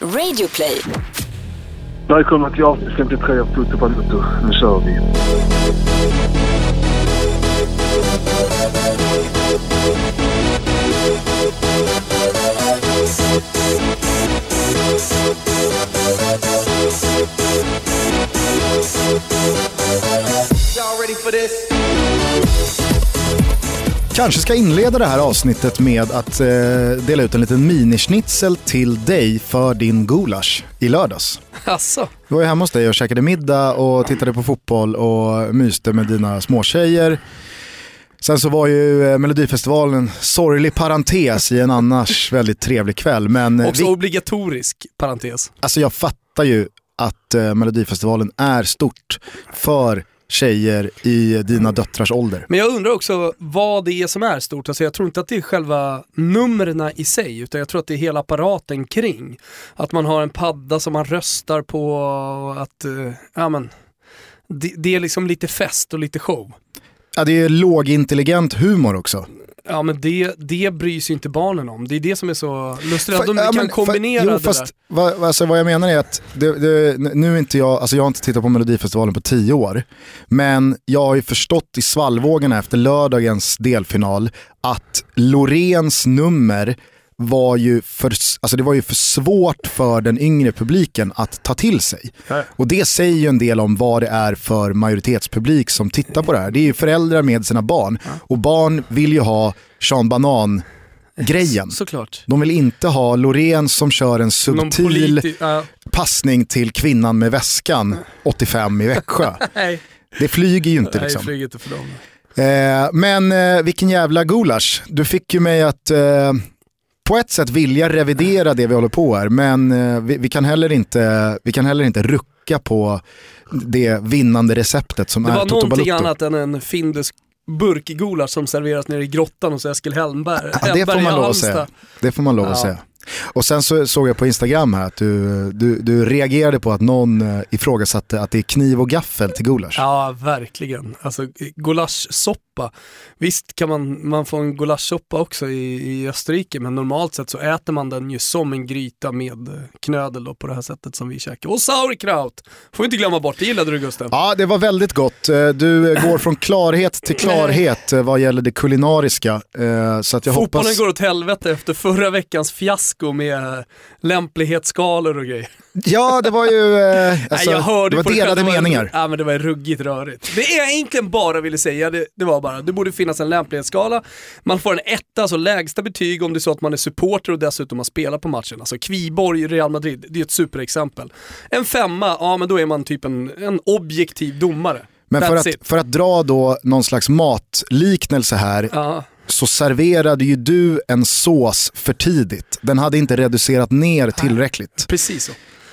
Radioplay. Välkomna till avsnitt 53 av Toto Balutto. Nu kör vi. Y'all ready for this? Kanske ska inleda det här avsnittet med att eh, dela ut en liten minischnitzel till dig för din gulasch i lördags. Asså? Vi var ju hemma hos dig och käkade middag och tittade på fotboll och myste med dina småtjejer. Sen så var ju eh, Melodifestivalen en sorglig parentes i en annars väldigt trevlig kväll. Men eh, Också vi, obligatorisk parentes. alltså jag fattar ju att eh, Melodifestivalen är stort för tjejer i dina döttrars ålder. Men jag undrar också vad det är som är stort. Alltså jag tror inte att det är själva numren i sig, utan jag tror att det är hela apparaten kring. Att man har en padda som man röstar på, och att, eh, ja men, det, det är liksom lite fest och lite show. Ja, det är lågintelligent humor också. Ja men det, det bryr sig inte barnen om. Det är det som är så lustigt, att de ja, kan men kombinera jo, det fast där. vad, alltså, vad jag menar är att det, det, nu är inte jag, alltså jag har inte tittat på Melodifestivalen på tio år, men jag har ju förstått i svallvågorna efter lördagens delfinal att Loreens nummer var ju för, alltså det var ju för svårt för den yngre publiken att ta till sig. Och det säger ju en del om vad det är för majoritetspublik som tittar på det här. Det är ju föräldrar med sina barn och barn vill ju ha Sean Banan-grejen. Såklart. De vill inte ha Loreen som kör en subtil ja, passning till kvinnan med väskan 85 i Växjö. nej, Det flyger ju inte nej, liksom. flyger inte. Eh, men eh, vilken jävla gulasch. Du fick ju mig att eh, på ett sätt vilja revidera det vi håller på här, men eh, vi, vi, kan heller inte, vi kan heller inte rucka på det vinnande receptet som Det är var Toto någonting Balutto. annat än en Findus burkgulasch som serveras nere i grottan hos Eskil Hellberg. Ja, det får man lov att säga. Det får man lov att Ja. säga. Och sen så såg jag på Instagram här att du, du, du reagerade på att någon eh, ifrågasatte att det är kniv och gaffel till gulasch. Ja, verkligen. Alltså gulaschsoppa. Visst kan man, man få en gulaschsoppa också i, i Österrike, men normalt sett så äter man den ju som en gryta med eh, knödel då, på det här sättet som vi käkar. Och sauerkraut! Får vi inte glömma bort, det gillade du Gusten. Ja, det var väldigt gott. Eh, Du går från klarhet till klarhet vad gäller det kulinariska. Så att jag Fotbollen hoppas... går åt helvete efter förra veckans fiasko med lämplighetsskalor och grejer. Ja, det var ju... eh, Alltså, Nej, jag hörde det var delade meningar. Ja, men det var ruggigt rörigt. Det jag egentligen bara ville säga, det, det var bara, det borde finnas en lämplighetsskala. Man får en etta, alltså lägsta betyg om det är så att man är supporter och dessutom har spelat på matchen. Alltså Kviborg, Real Madrid, det är ett superexempel. En femma, ja men då är man typ en, en objektiv domare. Men för That's att, it. för att dra då någon slags matliknelse här Ja, så serverade ju du en sås för tidigt. Den hade inte reducerat ner tillräckligt. precis så.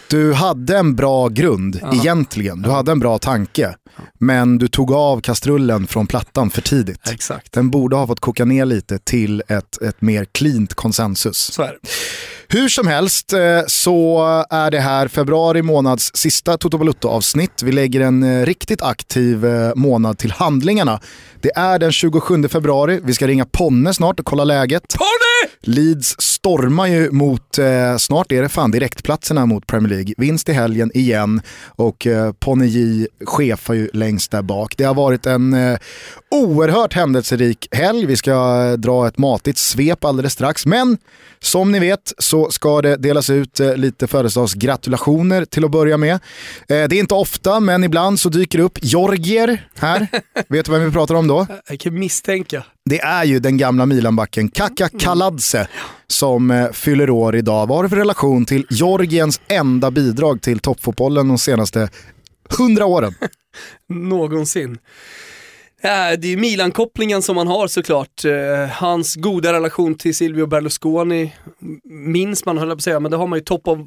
Du hade en bra grund egentligen, du hade en bra tanke. Men du tog av kastrullen från plattan för tidigt. Exakt. Den borde ha fått koka ner lite till ett, ett mer cleant konsensus. Så är det. Hur som helst eh, så är det här februari månads sista Toto Balutto-avsnitt. Vi lägger en eh, riktigt aktiv eh, månad till handlingarna. Det är den 27 februari, vi ska ringa Ponne snart och kolla läget. Ponny! Leeds stormar ju mot, snart är det fan direktplatserna mot Premier League. Vinst i helgen igen och Ponne J chefar ju längst där bak. Det har varit en oerhört händelserik helg. Vi ska dra ett matigt svep alldeles strax. Men som ni vet så ska det delas ut eh, lite födelsedagsgratulationer till att börja med. Eh, det är inte ofta men ibland så dyker det upp Georgier här. vet du vem vi pratar om då? Jag kan misstänka. Det är ju den gamla Milanbacken Kaka Kaladze som eh, fyller år idag. Vad har du för relation till Georgiens enda bidrag till toppfotbollen de senaste hundra åren? någonsin. Ja, det är Milan-kopplingen som man har såklart. Eh, hans goda relation till Silvio Berlusconi minns man, höll jag på att säga, men det har man ju top of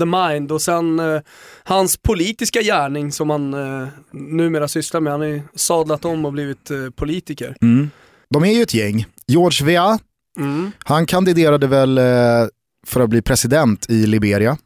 the mind. Och sen eh, hans politiska gärning som han eh, numera sysslar med. Han har ju sadlat om och blivit eh, politiker. De är ju ett gäng. George Weah, Mm. han kandiderade väl eh, för att bli president i Liberia.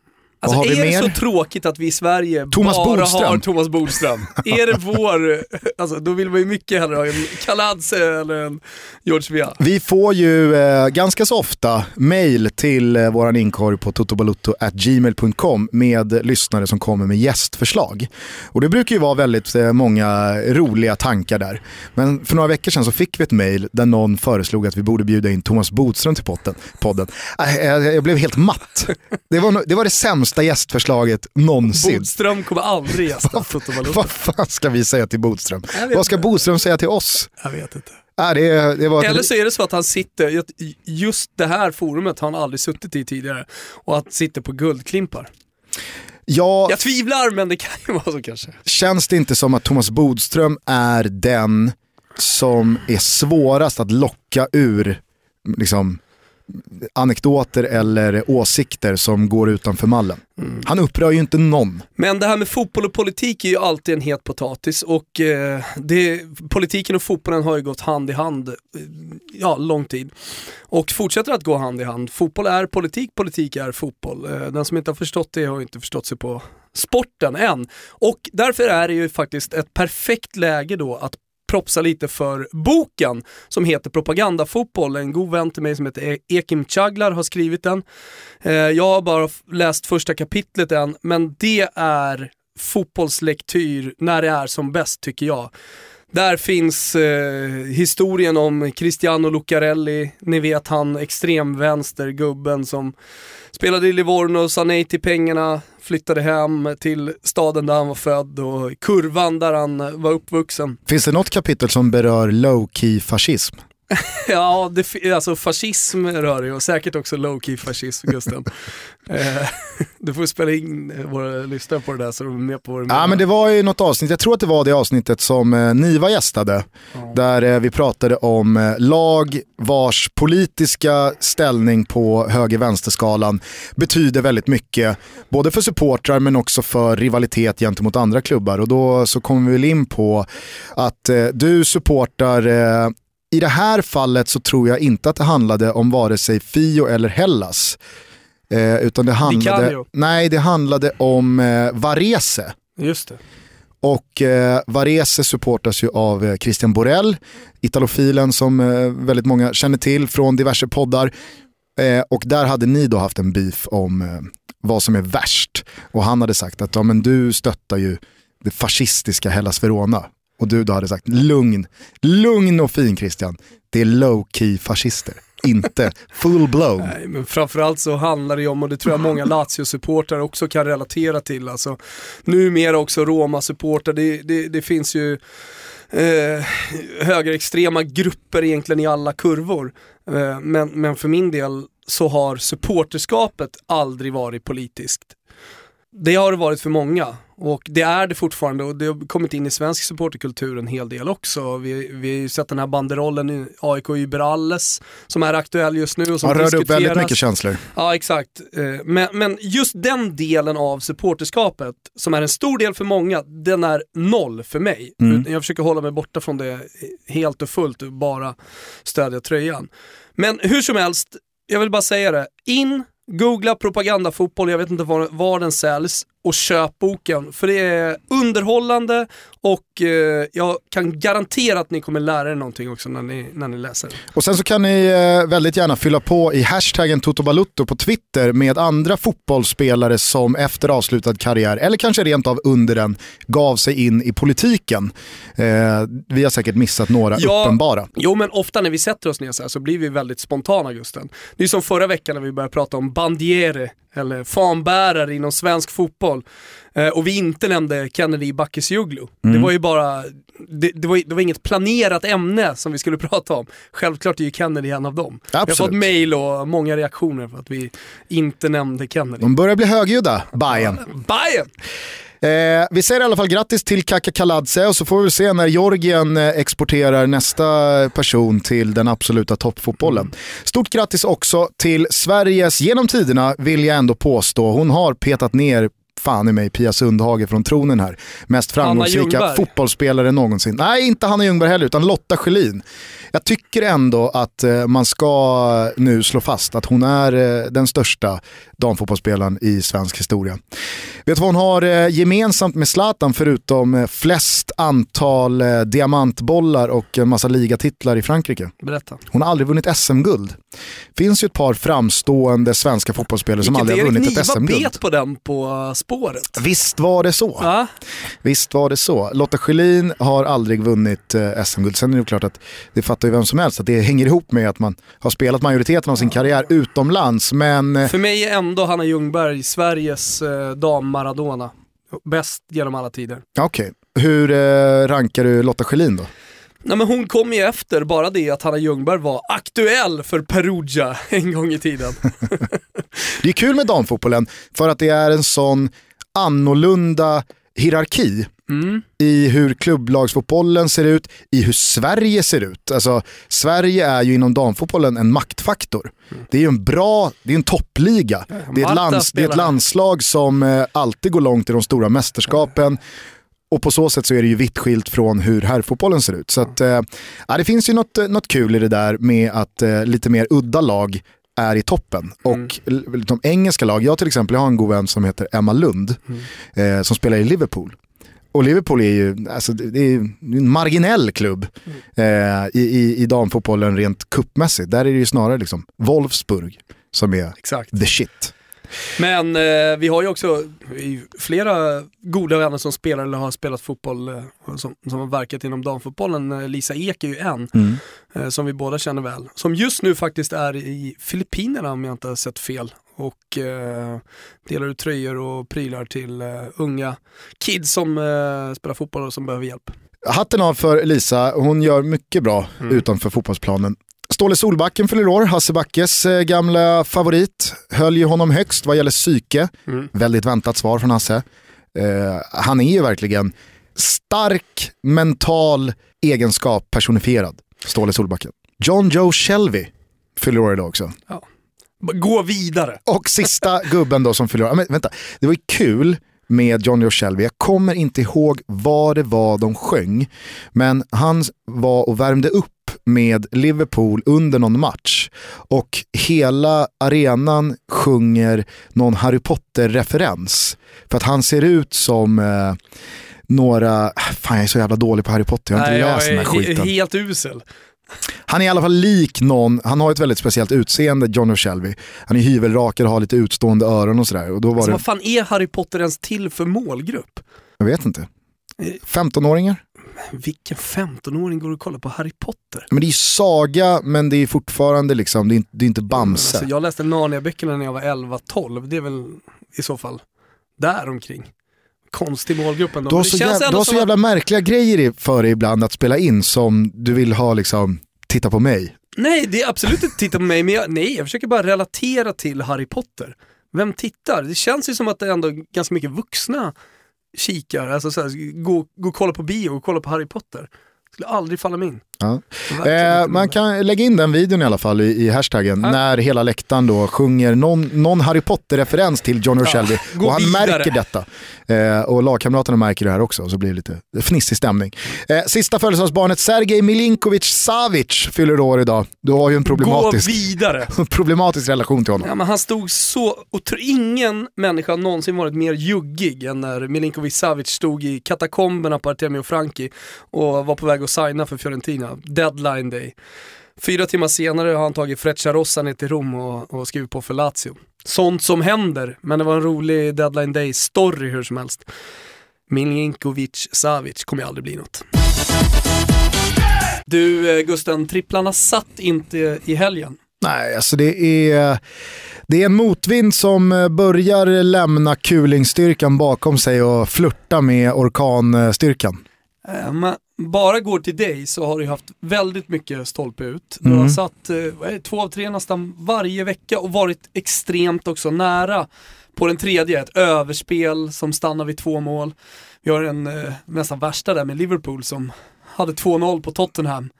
Alltså är det så tråkigt att vi i Sverige Thomas bara Bodström. har Thomas Bodström? är det vår, alltså då vill man ju mycket hellre ha en Kaladze eller en George Weah. Vi får ju eh, ganska så ofta mail till eh, våran inkorg på totobalutto.gmail.com med lyssnare som kommer med gästförslag. Och det brukar ju vara väldigt eh, många roliga tankar där. Men för några veckor sedan så fick vi ett mail där någon föreslog att vi borde bjuda in Thomas Bodström till podden. Äh, jag, jag blev helt matt. Det var, no- det var det sämsta gästförslaget någonsin. Bodström kommer aldrig gästa. Vad fan ska vi säga till Bodström? Vad ska inte. Bodström säga till oss? Jag vet inte. Äh, det, det var Eller så är det så att han sitter, just det här forumet har han aldrig suttit i tidigare och att sitter på guldklimpar. ja, Jag tvivlar men det kan ju vara så kanske. Känns det inte som att Thomas Bodström är den som är svårast att locka ur liksom, anekdoter eller åsikter som går utanför mallen? Han upprör ju inte någon. Men det här med fotboll och politik är ju alltid en het potatis och eh, det, politiken och fotbollen har ju gått hand i hand, eh, ja, lång tid. Och fortsätter att gå hand i hand. Fotboll är politik, politik är fotboll. Eh, den som inte har förstått det har ju inte förstått sig på sporten än. Och därför är det ju faktiskt ett perfekt läge då att propsa lite för boken som heter Propagandafotboll. En god vän till mig som heter e- Ekim Chaglar har skrivit den. Eh, jag har bara läst första kapitlet än, men det är fotbollslektyr när det är som bäst tycker jag. Där finns eh, historien om Cristiano Lucarelli, ni vet han extremvänstergubben som spelade i Livorno, sa nej till pengarna, flyttade hem till staden där han var född och kurvan där han var uppvuxen. Finns det något kapitel som berör low-key fascism? Ja, det, alltså fascism rör det ju och säkert också low-key fascism, Gusten. eh, du får spela in eh, våra lyssnare på det där så de är med på vad du Ja men det var ju något avsnitt, jag tror att det var det avsnittet som eh, Niva gästade. Där eh, vi pratade om eh, lag vars politiska ställning på höger-vänsterskalan betyder väldigt mycket. Både för supportrar men också för rivalitet gentemot andra klubbar. Och då så kom vi väl in på att du supportar i det här fallet så tror jag inte att det handlade om vare sig Fio eller Hellas. Eh, utan det handlade, nej, det handlade om eh, Varese. Just det. Och eh, Varese supportas ju av eh, Christian Borell, italofilen som eh, väldigt många känner till från diverse poddar. Eh, och där hade ni då haft en beef om eh, vad som är värst. Och han hade sagt att ja, men du stöttar ju det fascistiska Hellas Verona. Och du då hade sagt lugn, lugn och fin Christian. Det är low-key fascister, inte full-blown. Nej, men framförallt så handlar det ju om, och det tror jag många Lazio-supportrar också kan relatera till, alltså numera också Roma-supportrar, det, det, det finns ju eh, högerextrema grupper egentligen i alla kurvor. Eh, men, men för min del så har supporterskapet aldrig varit politiskt. Det har det varit för många och det är det fortfarande och det har kommit in i svensk supporterkultur en hel del också. Vi, vi har ju sett den här banderollen i AIK Überalles som är aktuell just nu och som Han rörde upp väldigt mycket känslor. Ja exakt, Eh, men, men just den delen av supporterskapet som är en stor del för många, den är noll för mig. Mm. Jag försöker hålla mig borta från det helt och fullt och bara stödja tröjan. Men hur som helst, jag vill bara säga det. In, googla propagandafotboll, jag vet inte var, var den säljs, och köp boken. För det är underhållande och eh, jag kan garantera att ni kommer lära er någonting också när ni, när ni läser. Och sen så kan ni eh, väldigt gärna fylla på i hashtaggen Totobalutto på Twitter med andra fotbollsspelare som efter avslutad karriär, eller kanske rent av under den, gav sig in i politiken. Eh, vi har säkert missat några Ja. uppenbara. Jo men ofta när vi sätter oss ner så här så blir vi väldigt spontana Gusten. Det är som förra veckan när vi började prata om bandiere, eller fanbärare inom svensk fotboll. Eh, och vi inte nämnde Kennedy Bakircioglu. Det var ju bara, det, det, var, det var inget planerat ämne som vi skulle prata om. Självklart är ju Kennedy en av dem. Vi har Absolut. fått mail och många reaktioner för att vi inte nämnde Kennedy. De börjar bli högljudda, Bayern. Bayern! Eh, vi säger i alla fall grattis till Kaka Kaladze och så får vi se när Georgien eh, exporterar nästa person till den absoluta toppfotbollen. Stort grattis också till Sveriges, genom tiderna vill jag ändå påstå, hon har petat ner fan i mig Pia Sundhage från tronen här. Mest framgångsrika fotbollsspelare någonsin. Nej, inte Hanna Ljungberg heller, utan Lotta Schelin. Jag tycker ändå att eh, man ska nu slå fast att hon är eh, den största damfotbollsspelaren i svensk historia. Vet du vad hon har eh, gemensamt med Zlatan förutom flest antal diamantbollar och en massa ligatitlar i Frankrike? Berätta. Hon har aldrig vunnit SM-guld. finns ju ett par framstående svenska fotbollsspelare som aldrig har Erik vunnit ett Niva SM-guld. bet på den på spåret? Visst var det så. Ja, Visst var det så. Lotta Schelin har aldrig vunnit eh, SM-guld. Sen är det klart att det fattar ju vem som helst att det hänger ihop med att man har spelat majoriteten av sin karriär utomlands. Men eh, för mig är ändå Hanna Ljungberg Sveriges eh, dam-Maradona. Bäst genom alla tider. okej, hur eh, rankar du Lotta Schelin då? Nej men hon kom ju efter bara det att Hanna Ljungberg var aktuell för Perugia en gång i tiden. Det är kul med damfotbollen för att det är en sån annorlunda hierarki Mm. i hur klubblagsfotbollen ser ut, i hur Sverige ser ut. Alltså, Sverige är ju inom damfotbollen en maktfaktor. Det är ju en bra, det är en toppliga. Det är, lands, det är ett landslag som eh, alltid går långt i de stora mästerskapen. Och på så sätt så är det ju vitt skilt från hur herrfotbollen ser ut. Så att, eh, ja, det finns ju något, eh, något kul i det där med att eh, lite mer udda lag är i toppen. Och l- de engelska lag, jag till exempel jag har en god vän som heter Emma Lund eh, som spelar i Liverpool. Och Liverpool är ju alltså, det är en marginell klubb eh, i, i, i damfotbollen rent kuppmässigt. Där är det ju snarare liksom Wolfsburg som är Exakt. the shit. Men eh, vi har ju också flera goda vänner som spelar eller har spelat fotboll eh, som, som har verkat inom damfotbollen. Eh, Lisa Ek är ju en eh, som vi båda känner väl. Som just nu faktiskt är i Filippinerna om jag inte har sett fel. Och eh, delar ut tröjor och prylar till eh, unga kids som spelar fotboll och som behöver hjälp. Hatten av för Lisa, hon gör mycket bra utanför fotbollsplanen. Ståle Solbacken fyller år, Hasse Backes eh, gamla favorit. Höll ju honom högst vad gäller psyke. Väldigt väntat svar från Hasse. Eh, han är ju verkligen stark mental egenskap personifierad, Ståle Solbacken. John Joe Shelby fyller år idag också. Gå vidare. Och sista gubben då som fyller år. Ja, Men vänta, det var ju kul med Johnny och Shelby. Jag kommer inte ihåg vad det var de sjöng. Men han var och värmde upp med Liverpool under någon match. Och hela arenan sjunger någon Harry Potter-referens. För att han ser ut som eh, några, fan jag är så jävla dålig på Harry Potter, jag har inte Nej, läst den här skiten. helt usel. Han är i alla fall lik någon, han har ett väldigt speciellt utseende, John Shelby. Han är hyvelrakad och har lite utstående öron och sådär. Och då var Alltså, det, vad fan är Harry Potter ens till för målgrupp? jag vet inte, Eh. 15-åringar? Vilken 15-åring går och kollar på Harry Potter? Men det är ju saga, men det är fortfarande liksom, det är inte, det är inte Bamse. Alltså, jag läste Narnia-böckerna när jag var 11-12, det är väl i så fall där omkring. Konstig målgrupp ändå. Du har så, det känns jävla, du har så jävla märkliga grejer för dig ibland att spela in som du vill ha liksom, titta på mig. att, Nej, det är absolut inte titta på mig, men jag, nej, jag försöker bara relatera till Harry Potter. Vem tittar? Det känns ju som att det är ändå ganska mycket vuxna kikar, alltså så här, gå, gå och kolla på bio och kolla på Harry Potter. Skulle aldrig falla mig in. Ja. Eh, man kan lägga in den videon i alla fall i, i hashtaggen Ja. när hela läktaren då sjunger någon, någon Harry Potter-referens till John Shelby gå och han vidare. märker detta. Eh, och lagkamraterna märker det här också och så blir det lite fnissig stämning. Eh, sista födelsedagsbarnet Sergej Milinkovic Savic fyller år idag. Du har ju en problematisk, problematisk relation till honom. Ja, men han stod så, och ingen människa har någonsin varit mer juggig än när Milinkovic Savic stod i katakomberna på Artemio Franki och var på väg att signa för Fiorentina, deadline day. Fyra timmar senare har han tagit Frecciarossa ner till Rom och, och skrivit på för Lazio. Sånt som händer, men det var en rolig deadline day story hur som helst. Milinkovic Savic kommer ju aldrig bli något. Du eh, Gusten, tripplarna satt inte i helgen. Nej, alltså det är, det är en motvind som eh, börjar lämna kulingstyrkan bakom sig och flirta med orkanstyrkan. Bara går till dig så har du haft väldigt mycket stolpe ut. Du har Mm. satt eh, två av tre nästan varje vecka och varit extremt också nära på den tredje. Ett överspel som stannar vid två mål. Vi har en eh, nästan värsta där med Liverpool som hade 2-0 på Tottenham.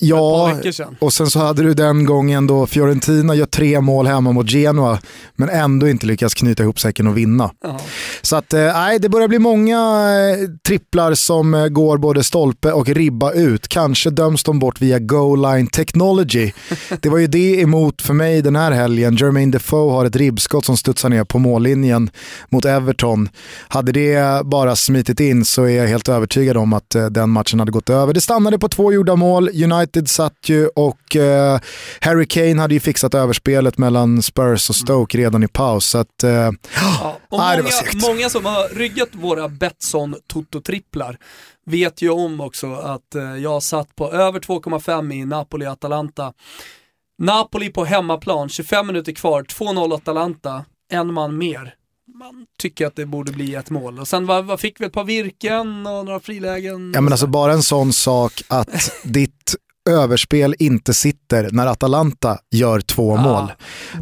Ja, och sen så hade du den gången då Fiorentina gör tre mål hemma mot Genoa men ändå inte lyckas knyta ihop säcken och vinna. Ja. Så att, eh, nej, det börjar bli många eh, tripplar som eh, går både stolpe och ribba ut. Kanske döms de bort via goal line technology. Det var ju det emot för mig den här helgen. Jermaine Defoe har ett ribbskott som studsar ner på mållinjen mot Everton. Hade det bara smitit in så är jag helt övertygad om att den matchen hade gått över. Det stannade på två gjorda mål. United satt ju och eh, Harry Kane hade ju fixat överspelet mellan Spurs och Stoke redan i paus. Så att, eh, Ja, och Nej, många, var många som har ryggat våra Betsson Toto-tripplar vet ju om också att eh, jag satt på över 2,5 i Napoli-Atalanta. Napoli på hemmaplan, 25 minuter kvar, 2-0 Atalanta, en man mer. Man tycker att det borde bli ett mål. Och sen vad, vad fick vi ett par virken och några frilägen. Ja men alltså bara en sån sak att ditt överspel inte sitter när Atalanta gör två Ja, mål.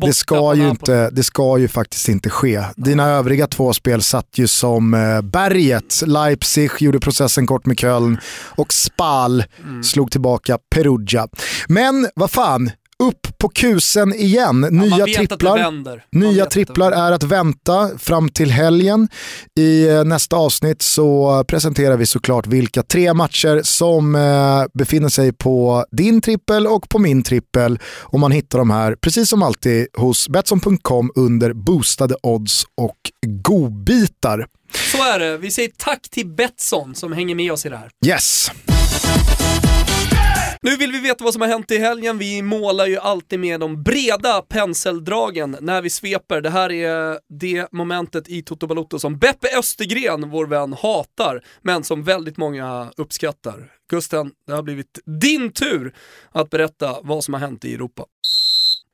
Det ska, ju inte, det ska ju faktiskt inte ske. Dina övriga två spel satt ju som eh, berget. Leipzig gjorde processen kort med Köln och Spal Mm. slog tillbaka Perugia. Men vad fan, upp på kusen igen. Ja, Nya tripplar. Nya tripplar är att vänta fram till helgen. I eh, nästa avsnitt så presenterar vi såklart vilka tre matcher som eh, befinner sig på din trippel och på min trippel. Och man hittar de här, precis som alltid, hos Betsson.com under boostade odds och godbitar. Så är det. Vi säger tack till Betsson som hänger med oss i det här. Yes! Nu vill vi veta vad som har hänt i helgen. Vi målar ju alltid med de breda penseldragen när vi sveper. Det här är det momentet i Toto Balotto som Beppe Östergren, vår vän, hatar, men som väldigt många uppskattar. Gusten, det har blivit din tur att berätta vad som har hänt i Europa.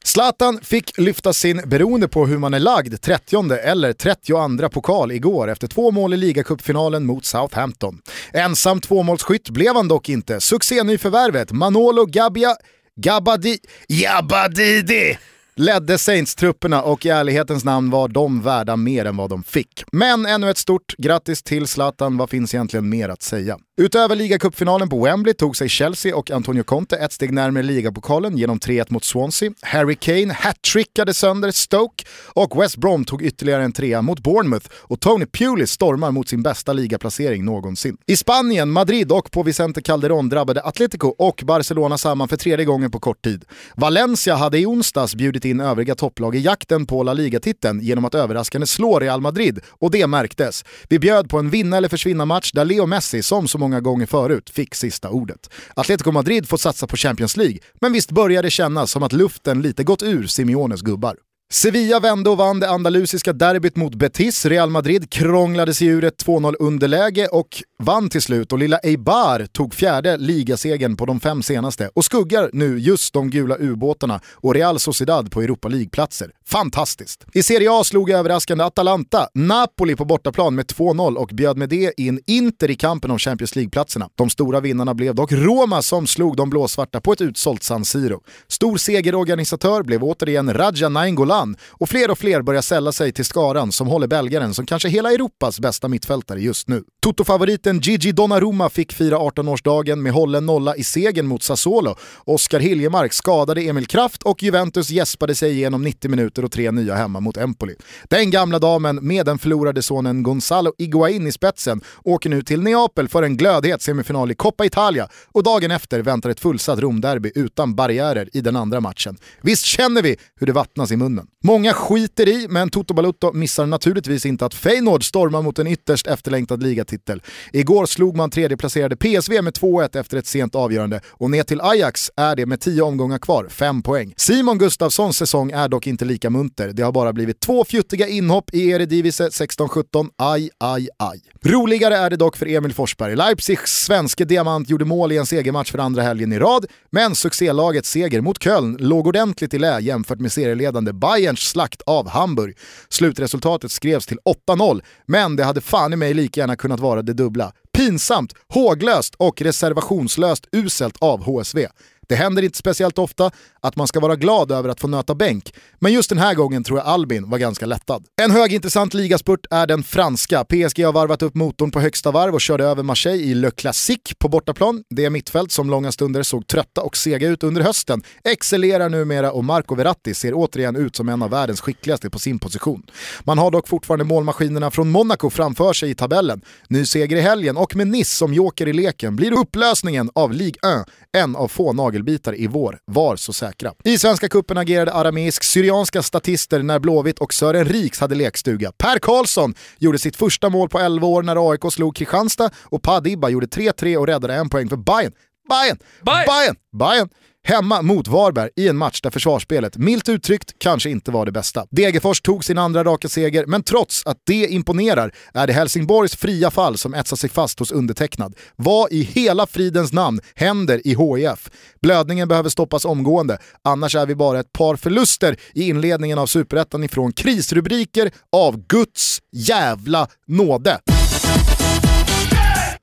Zlatan fick lyfta sin, beroende på hur man är lagd, 30 eller 32 pokal igår efter två mål i ligacupfinalen mot Southampton. Ensam tvåmålsskytt blev han dock inte. Succényförvärvet Manolo Gabbia, Gabadi, Jabadidi ledde Saints-trupperna och i ärlighetens namn var de värda mer än vad de fick. Men ännu ett stort grattis till Zlatan, vad finns egentligen mer att säga? Utöver ligacupfinalen på Wembley tog sig Chelsea och Antonio Conte ett steg närmare ligapokalen genom 3-1 mot Swansea. Harry Kane hattrickade sönder Stoke och West Brom tog ytterligare en trea mot Bournemouth och Tony Pulis stormar mot sin bästa ligaplacering någonsin. I Spanien, Madrid och på Vicente Calderón drabbade Atletico och Barcelona samman för tredje gången på kort tid. Valencia hade i onsdags bjudit in övriga topplag i jakten på La Liga-titeln genom att överraskande slå Real Madrid och det märktes. Vi bjöd på en vinna eller försvinna match där Leo Messi, som så många gånger förut, fick sista ordet. Atletico Madrid får satsa på Champions League, men visst börjar det kännas som att luften lite gått ur Simeones gubbar. Sevilla vände och vann det andalusiska derbyt mot Betis. Real Madrid krånglade sig ur ett 2-0 underläge och vann till slut och lilla Eibar tog fjärde ligasegern på de fem senaste och skuggar nu just de gula ubåtarna och Real Sociedad på Europa League-platser. Fantastiskt! I Serie A slog överraskande Atalanta Napoli på bortaplan med 2-0 och bjöd med det in Inter i kampen om Champions League-platserna. De stora vinnarna blev dock Roma som slog de blåsvarta på ett utsålt San Siro. Stor segerorganisatör blev återigen Raja Nainggolan och fler och fler börjar sälla sig till skaran som håller belgaren som kanske hela Europas bästa mittfältare just nu. Toto-favoriten Gigi Donnarumma fick fira 18-årsdagen med hållen nolla i segern mot Sassuolo. Oskar Hiljemark skadade Emil Kraft och Juventus gäspade sig igenom 90 minuter och tre nya hemma mot Empoli. Den gamla damen med den förlorade sonen Gonzalo Iguain i spetsen åker nu till Neapel för en glödhet semifinal i Coppa Italia och dagen efter väntar ett fullsatt Romderby utan barriärer i den andra matchen. Visst känner vi hur det vattnas i munnen. Många skiter i, men Toto Balutto missar naturligtvis inte att Feyenoord stormar mot en ytterst efterlängtad ligatitel. Igår slog man tredjeplacerade PSV med 2-1 efter ett sent avgörande och ner till Ajax är det med 10 omgångar kvar, 5 poäng. Simon Gustafssons säsong är dock inte lika munter. Det har bara blivit två fjuttiga inhopp i Eredivisie 16-17. Aj, aj, aj. Roligare är det dock för Emil Forsberg. Leipzigs svenske diamant gjorde mål i en segermatch för andra helgen i rad, men succélagets seger mot Köln låg ordentligt i lä jämfört med serieledande Bayerns slakt av Hamburg. Slutresultatet skrevs till 8-0, men det hade fan i mig lika gärna kunnat vara det dubbla. Pinsamt, håglöst och reservationslöst uselt av HSV. Det händer inte speciellt ofta att man ska vara glad över att få nöta bänk, men just den här gången tror jag Albin var ganska lättad. En högintressant ligaspurt är den franska. PSG har varvat upp motorn på högsta varv och körde över Marseille i Le Classique på bortaplan. Det mittfält som långa stunder såg trötta och sega ut under hösten excellerar numera och Marco Verratti ser återigen ut som en av världens skickligaste på sin position. Man har dock fortfarande målmaskinerna från Monaco framför sig i tabellen. Ny seger i helgen och med Nice som joker i leken blir upplösningen av Ligue 1 en av få pusselbitar i vår. Var så säkra. I Svenska cupen agerade arameisk-syrianska statister när Blåvitt och Sören Riks hade lekstuga. Per Karlsson gjorde sitt första mål på 11 år när AIK slog Kristianstad och Padiba gjorde 3-3 och räddade en poäng för Bayern. Bayern! Bayern! Bayern! Bayern! Hemma mot Varberg i en match där försvarsspelet, milt uttryckt, kanske inte var det bästa. Degerfors tog sin andra raka seger, men trots att det imponerar är det Helsingborgs fria fall som etsar sig fast hos undertecknad. Vad i hela fridens namn händer i HIF? Blödningen behöver stoppas omgående, annars är vi bara ett par förluster i inledningen av Superettan ifrån krisrubriker av Guds jävla nåde.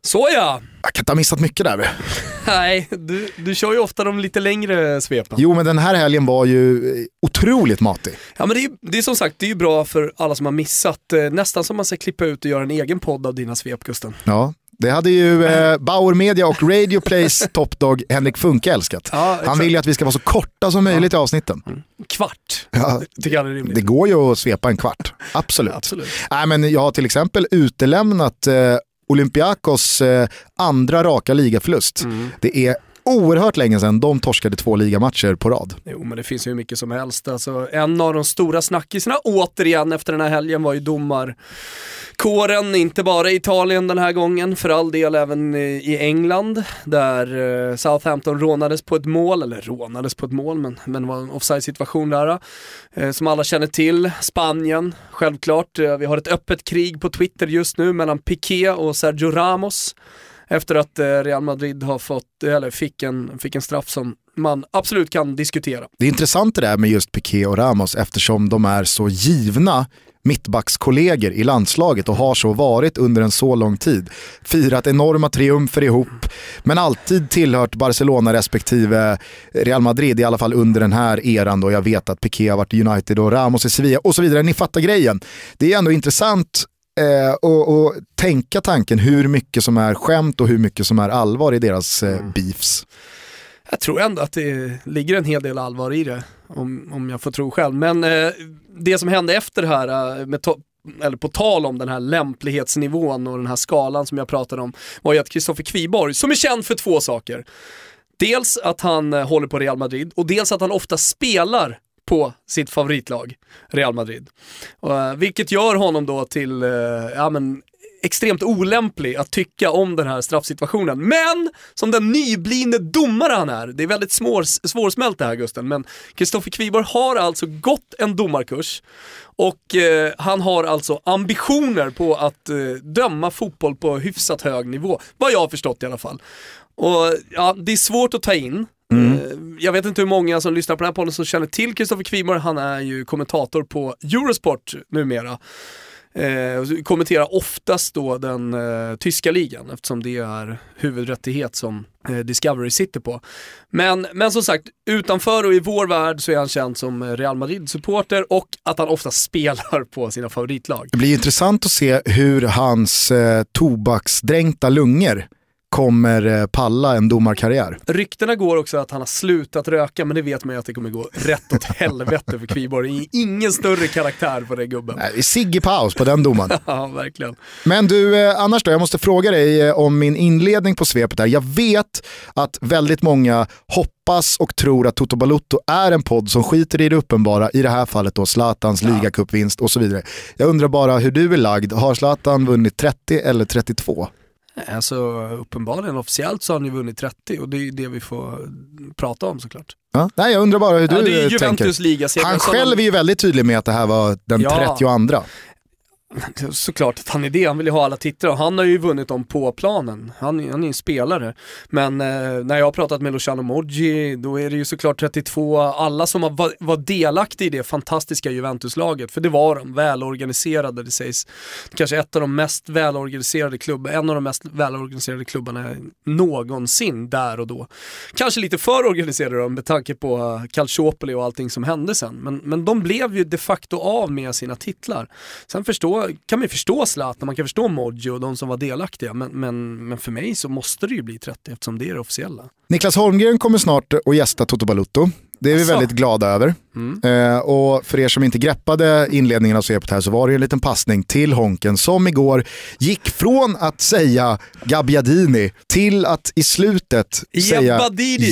Såja! Jag kan inte ha missat mycket där. Nej, du, du kör ju ofta de lite längre svepen. Jo, men den här helgen var ju eh, otroligt matig. Ja men det är, det är som sagt, det är ju bra för alla som har missat. Eh, nästan som man ska klippa ut och göra en egen podd av dina svep Gusten. Ja, det hade ju eh, Bauer Media och Radio Plays topdog Henrik Funke älskat. Ja, Han vill ju att vi ska vara så korta som möjligt i avsnitten. Kvart, Ja, tycker jag är rimligt. det går ju att svepa en kvart, absolut. Absolut. Nej, men jag har till exempel utelämnat eh, Olympiakos eh, andra raka ligaförlust. Mm. Det är oerhört länge sedan de torskade två ligamatcher på rad. Jo men det finns ju hur mycket som helst. Alltså, en av de stora snackisarna återigen efter den här helgen var ju domarkåren, inte bara i Italien den här gången, för all del även i England, där eh, Southampton rånades på ett mål, eller rånades på ett mål, men, men det var en offside situation där. Eh, som alla känner till, Spanien, självklart. Eh, vi har ett öppet krig på Twitter just nu mellan Piqué och Sergio Ramos. Efter att eh, Real Madrid har fått, eller fick en, fick en straff som man absolut kan diskutera. Det är intressant det där med just Piqué och Ramos eftersom de är så givna mittbackskollegor i landslaget och har så varit under en så lång tid. Firat enorma triumfer ihop, men alltid tillhört Barcelona respektive Real Madrid, i alla fall under den här eran då jag vet att Piqué har varit United och Ramos i Sevilla och så vidare. Ni fattar grejen. Det är ändå intressant eh, och, och tänka tanken hur mycket som är skämt och hur mycket som är allvar i deras eh, beefs. Jag tror ändå att det ligger en hel del allvar i det, om, om jag får tro själv. Men eh, det som hände efter det här, eh, med eller på tal om den här lämplighetsnivån och den här skalan som jag pratade om, var ju att Kristoffer Kviborg, som är känd för två saker, dels att han eh, håller på Real Madrid och dels att han ofta spelar på sitt favoritlag, Real Madrid. Och, eh, vilket gör honom då till, eh, ja men extremt olämplig att tycka om den här straffsituationen. Men som den nyblivne domare han är, det är väldigt svår, svårsmält det här Gusten, men Kristoffer Kviborg har alltså gått en domarkurs och eh, han har alltså ambitioner på att eh, döma fotboll på hyfsat hög nivå, vad jag har förstått i alla fall. Och ja, det är svårt att ta in. Eh, Jag vet inte hur många som lyssnar på den här podden som känner till Kristoffer Kviborg, han är ju kommentator på Eurosport numera. Eh, kommenterar oftast då den eh, tyska ligan eftersom det är huvudrättighet som eh, Discovery sitter på. Men, men som sagt, utanför och i vår värld så är han känd som Real Madrid-supporter och att han ofta spelar på sina favoritlag. Det blir intressant att se hur hans eh, tobaksdränkta lungor kommer eh, palla en domarkarriär. Ryktena går också att han har slutat röka, men det vet man ju att det kommer gå rätt åt helvete för Kviborg. Det är ingen större karaktär på den gubben. Nej, det är Sigge Paus på den domaren. Ja, verkligen. Men du, eh, annars då, jag måste fråga dig eh, om min inledning på svepet här. Jag vet att väldigt många hoppas och tror att Toto Balutto är en podd som skiter i det uppenbara, i det här fallet då Zlatans ligacupvinst och så vidare. Jag undrar bara hur du är lagd. Har Zlatan vunnit 30 eller 32? Alltså uppenbarligen officiellt så har han ju vunnit 30 och det är det vi får prata om såklart. Ja? Nej, jag undrar bara hur du ja, det är ju eh, tänker. Han själv är ju väldigt tydlig med att det här var den Ja. 32. Såklart att han är det, han vill ju ha alla titlar och han har ju vunnit dem på planen. Han, han är en spelare. Men eh, när jag har pratat med Luciano Moggi, då är det ju såklart 32, alla som har var, var delaktiga i det fantastiska Juventus-laget, för det var de, välorganiserade, det sägs kanske ett av de mest välorganiserade klubbarna, en av de mest välorganiserade klubbarna någonsin där och då. Kanske lite för organiserade då, med tanke på eh, Calciopoli och allting som hände sen, men, men de blev ju de facto av med sina titlar. Sen förstår då kan man ju förstå Zlatan, man kan förstå Modjo och de som var delaktiga, men, men, men för mig så måste det ju bli 30 eftersom det är det officiella. Niklas Holmgren kommer snart att gästa Toto Balutto. Det är vi väldigt glada över. Mm. Eh, och för er som inte greppade inledningen av svepet här så var det ju en liten passning till Honken som igår gick från att säga Gabbiadini till att i slutet säga Jabbadidi.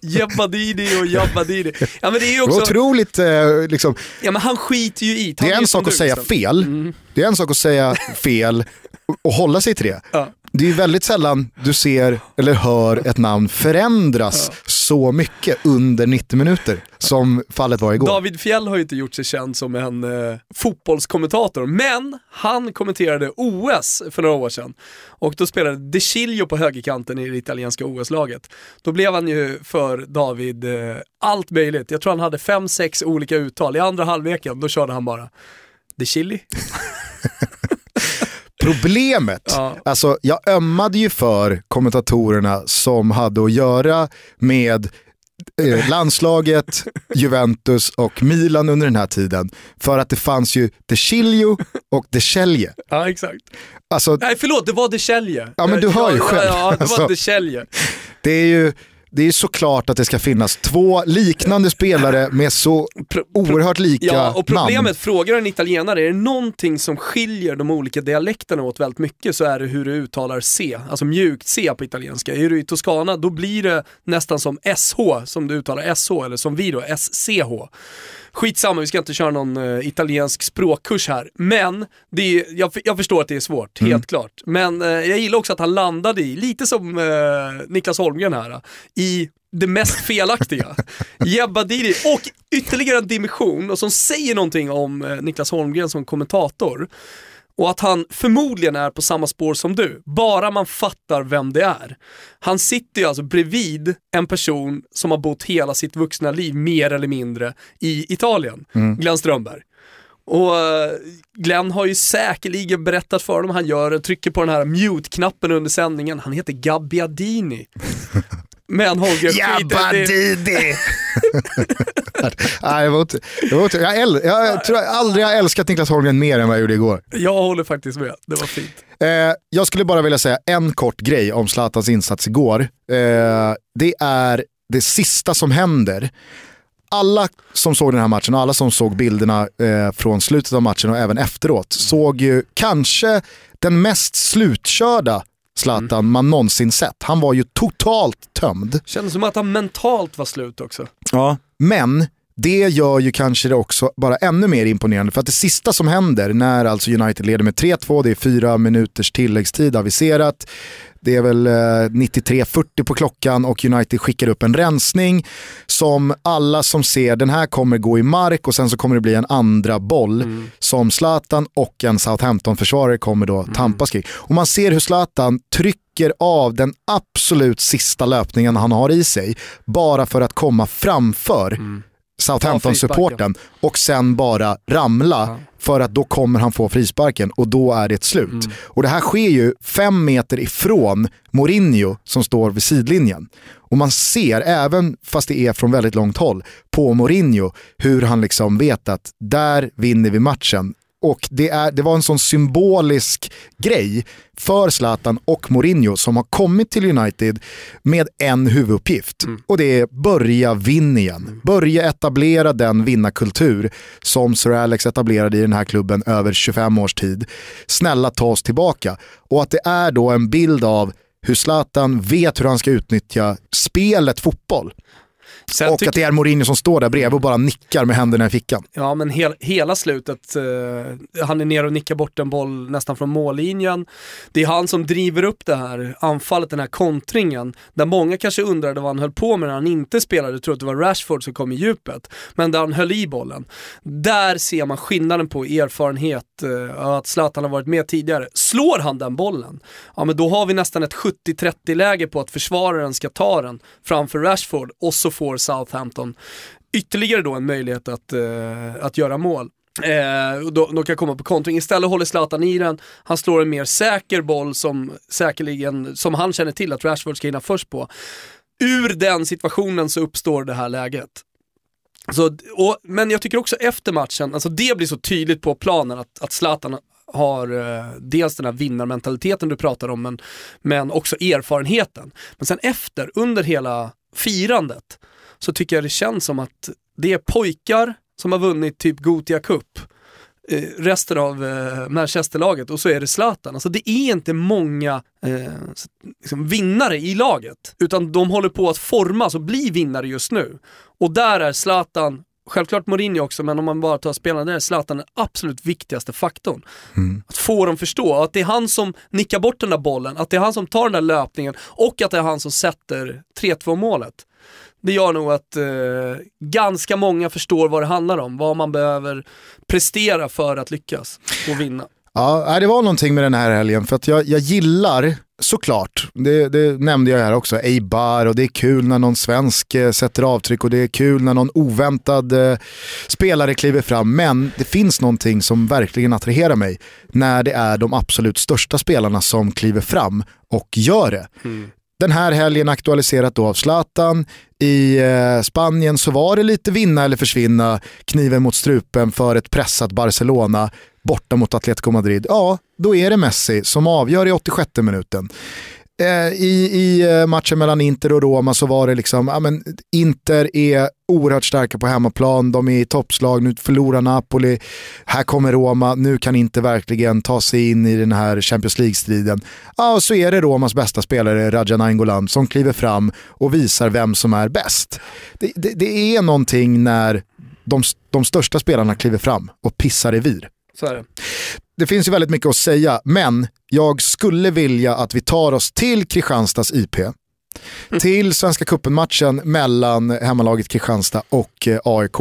Jabbadidi. Och Jabbadidi. Ja men det är också, otroligt, eh, liksom, ja men han skiter ju i. Det är en sak att du, säga liksom. fel, det är en sak att säga fel och- och hålla sig till det. Ja. Det är väldigt sällan du ser eller hör ett namn förändras så mycket under 90 minuter som fallet var igår. David Fjell har ju inte gjort sig känd som en eh, fotbollskommentator, men han kommenterade OS för några år sedan. Och då spelade De Chilio på högerkanten i det italienska OS-laget. Då blev han ju för David eh, allt möjligt. Jag tror han hade fem, sex olika uttal. I andra halvleken, då körde han bara De Chili. Problemet, Ja. alltså jag ömmade ju för kommentatorerna som hade att göra med eh, landslaget, Juventus och Milan under den här tiden. För att det fanns ju De Chilio och De Celje. Ja, exakt. Alltså Nej, förlåt, det var De Celje. Ja, men du hör ju själv. Ja, det var Alltså. De Celje. det är ju det är såklart att det ska finnas två liknande spelare med så oerhört lika Ja, och problemet, namn. frågar en italienare, är det någonting som skiljer de olika dialekterna åt väldigt mycket så är det hur du uttalar C, alltså mjukt C på italienska. Är du i Toscana, då blir det nästan som SH, som du uttalar SH, eller som vi då, SCH. Skitsamma, vi ska inte köra någon eh, italiensk språkkurs här. Men det är, jag, jag förstår att det är svårt, helt klart. Men eh, jag gillar också att han landade i, lite som eh, Niklas Holmgren här, i det mest felaktiga. Jebbadidi och ytterligare en dimension och som säger någonting om Niklas Holmgren som kommentator. Och att han förmodligen är på samma spår som du, bara man fattar vem det är. Han sitter ju alltså bredvid en person som har bott hela sitt vuxna liv, mer eller mindre, i Italien. Glenn Strömberg. Och eh, Glenn har ju säkerligen berättat för dem, han gör, trycker på den här mute-knappen under sändningen, han heter Gabbiadini. Men Holger skiter i det. Jabbadidi! Nej, det var inte, det var inte, jag, äl, jag tror aldrig jag har älskat Niklas Holmgren mer än vad jag gjorde igår. Jag håller faktiskt med, det var fint. Eh, jag skulle bara vilja säga en kort grej om Zlatans insats igår. Eh, det är det sista som händer. Alla som såg den här matchen och alla som såg bilderna eh, från slutet av matchen och även efteråt såg ju kanske den mest slutkörda Zlatan man någonsin sett. Han var ju totalt tömd. Kändes som att han mentalt var slut också. Ja. Men det gör ju kanske det också bara ännu mer imponerande för att det sista som händer när alltså United leder med 3-2, det är fyra minuters tilläggstid aviserat, det är väl eh, 93.40 på klockan och United skickar upp en rensning som alla som ser den här kommer gå i mark och sen så kommer det bli en andra boll som Zlatan och en Southampton-försvarare kommer då tampas kring. Och man ser hur Zlatan trycker av den absolut sista löpningen han har i sig bara för att komma framför Southampton-supporten och sen bara ramla för att då kommer han få frisparken och då är det slut. Och det här sker ju fem meter ifrån Mourinho som står vid sidlinjen. Och man ser, även fast det är från väldigt långt håll, på Mourinho hur han liksom vet att där vinner vi matchen. Och det, är, det var en sån symbolisk grej för Zlatan och Mourinho som har kommit till United med en huvuduppgift. Och det är börja vinna igen. Börja etablera den vinnarkultur som Sir Alex etablerade i den här klubben över 25 års tid. Snälla ta oss tillbaka. Och att det är då en bild av hur Zlatan vet hur han ska utnyttja spelet fotboll. Sen och att det är Mourinho som står där bredvid och bara nickar med händerna i fickan. Ja, men hel, hela slutet, eh, han är nere och nickar bort en boll nästan från mållinjen. Det är han som driver upp det här anfallet, den här kontringen, där många kanske undrade vad han höll på med när han inte spelade, tror att det var Rashford som kom i djupet, men där han höll i bollen. Där ser man skillnaden på erfarenhet, eh, att Zlatan har varit med tidigare. Slår han den bollen, ja men då har vi nästan ett 70-30 läge på att försvararen ska ta den framför Rashford och så får Southampton ytterligare då en möjlighet att, eh, att göra mål. Eh, då, de kan komma på kontring. Istället håller Zlatan i den, han slår en mer säker boll som säkerligen, som han känner till att Rashford ska hinna först på. Ur den situationen så uppstår det här läget. Så, och, men jag tycker också efter matchen, alltså det blir så tydligt på planen att, att Zlatan har eh, dels den här vinnarmentaliteten du pratar om, men, men också erfarenheten. Men sen efter, under hela firandet, så tycker jag det känns som att det är pojkar som har vunnit typ Gothia Cup, eh, resten av eh, Manchesterlaget och så är det Zlatan. Alltså det är inte många eh, liksom vinnare i laget, utan de håller på att formas och bli vinnare just nu. Och där är Zlatan, självklart Mourinho också, men om man bara tar spelarna, där är Zlatan den absolut viktigaste faktorn. Att få dem förstå att det är han som nickar bort den där bollen, att det är han som tar den där löpningen och att det är han som sätter 3-2 målet. Det gör nog att eh, ganska många förstår vad det handlar om, vad man behöver prestera för att lyckas och vinna. Ja, det var någonting med den här helgen för att jag, jag gillar såklart, det, det nämnde jag här också, Eibar och det är kul när någon svensk eh, sätter avtryck och det är kul när någon oväntad eh, spelare kliver fram. Men det finns någonting som verkligen attraherar mig när det är de absolut största spelarna som kliver fram och gör det. Den här helgen aktualiserat då av Zlatan. I eh, Spanien så var det lite vinna eller försvinna, kniven mot strupen för ett pressat Barcelona borta mot Atletico Madrid. Ja, då är det Messi som avgör i 86 minuten. Eh, I, I eh, matchen mellan Inter och Roma så var det liksom, ja, men Inter är oerhört starka på hemmaplan, de är i toppslag, nu förlorar Napoli, här kommer Roma, nu kan Inter verkligen ta sig in i den här Champions League-striden. Ja, och så är det Romas bästa spelare, Rajan Angolan, som kliver fram och visar vem som är bäst. Det, det, det är någonting när de, de största spelarna kliver fram och pissar revir Så är det det finns ju väldigt mycket att säga, men jag skulle vilja att vi tar oss till Kristianstads IP. Till Svenska Cupen-matchen mellan hemmalaget Kristianstad och eh, AIK.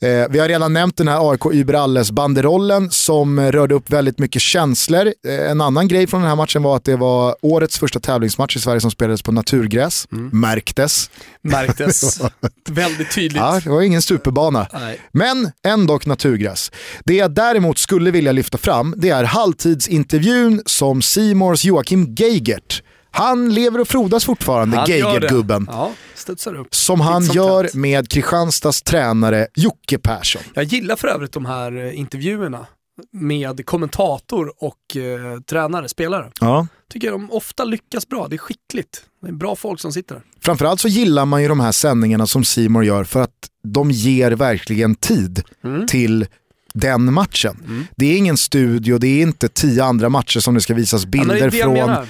Eh, vi har redan nämnt den här AIK Überalles banderollen som rörde upp väldigt mycket känslor. Eh, en annan grej från den här matchen var att det var årets första tävlingsmatch i Sverige som spelades på naturgräs. Märktes. Märktes väldigt tydligt. Ja, det var ingen superbana. Nej. Men ändå naturgräs. Det jag däremot skulle vilja lyfta fram det är halvtidsintervjun som Simors Joakim Geigert. Han lever och frodas fortfarande, det. Geigert-gubben. Ja, studsar upp. Som han som gör tätt. med Kristianstads tränare Jocke Persson. Jag gillar för övrigt de här eh, intervjuerna med kommentator och eh, tränare, spelare. Ja. Tycker de ofta lyckas bra, det är skickligt. Det är bra folk som sitter där. Framförallt så gillar man ju de här sändningarna som Simor gör för att de ger verkligen tid Mm. till den matchen. Det är ingen studio, det är inte tio andra matcher som det ska visas Ja, det bilder är det jag från.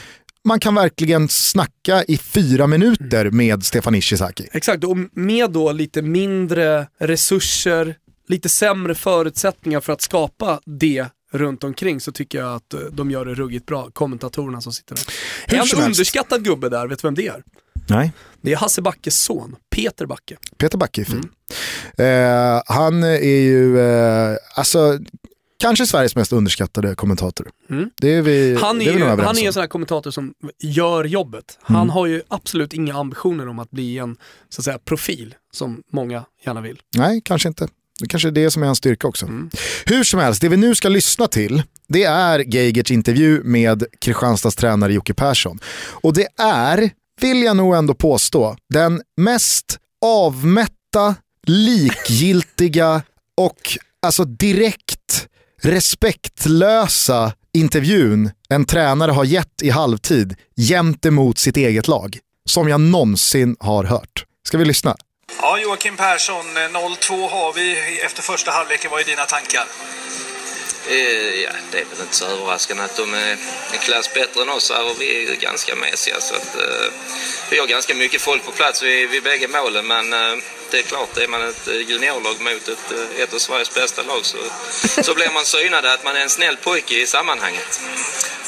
Man kan verkligen snacka i fyra minuter med Stefan Ishizaki. Exakt, och med då lite mindre resurser, lite sämre förutsättningar för att skapa det runt omkring så tycker jag att eh, de gör det ruggigt bra, kommentatorerna som sitter där. Hur en helst. underskattad gubbe där, vet du vem det är? Nej. Det är Hasse Backes son, Peter Backe. Peter Backe är fin. Mm. Eh, han är ju, eh, alltså, kanske Sveriges mest underskattade kommentator. Mm. Det är vi, Han det är, är vi ju, han är en sån här kommentator som gör jobbet. Han har ju absolut inga ambitioner om att bli en så att säga, profil som många gärna vill. Nej, kanske inte. Det kanske är det som är hans styrka också. Mm. Hur som helst, det vi nu ska lyssna till det är Geigerts intervju med Kristianstads tränare Jocke Persson. Och det är, vill jag nog ändå påstå, den mest avmätta, likgiltiga och alltså direkt respektlösa intervjun en tränare har gett i halvtid gentemot sitt eget lag som jag någonsin har hört. Ska vi lyssna? Ja, Joakim Persson, eh, 0-2 har vi efter första halvleken. Vad är dina tankar? Eh, ja, det är väl inte så överraskande att de är en klass bättre än oss här och vi är ganska mesiga så att eh, vi har ganska mycket folk på plats vid, vid bägge målen men eh, det är klart, är man ett eh, juniorlag mot ett, eh, ett av Sveriges bästa lag så, så blir man synad att man är en snäll pojke i sammanhanget.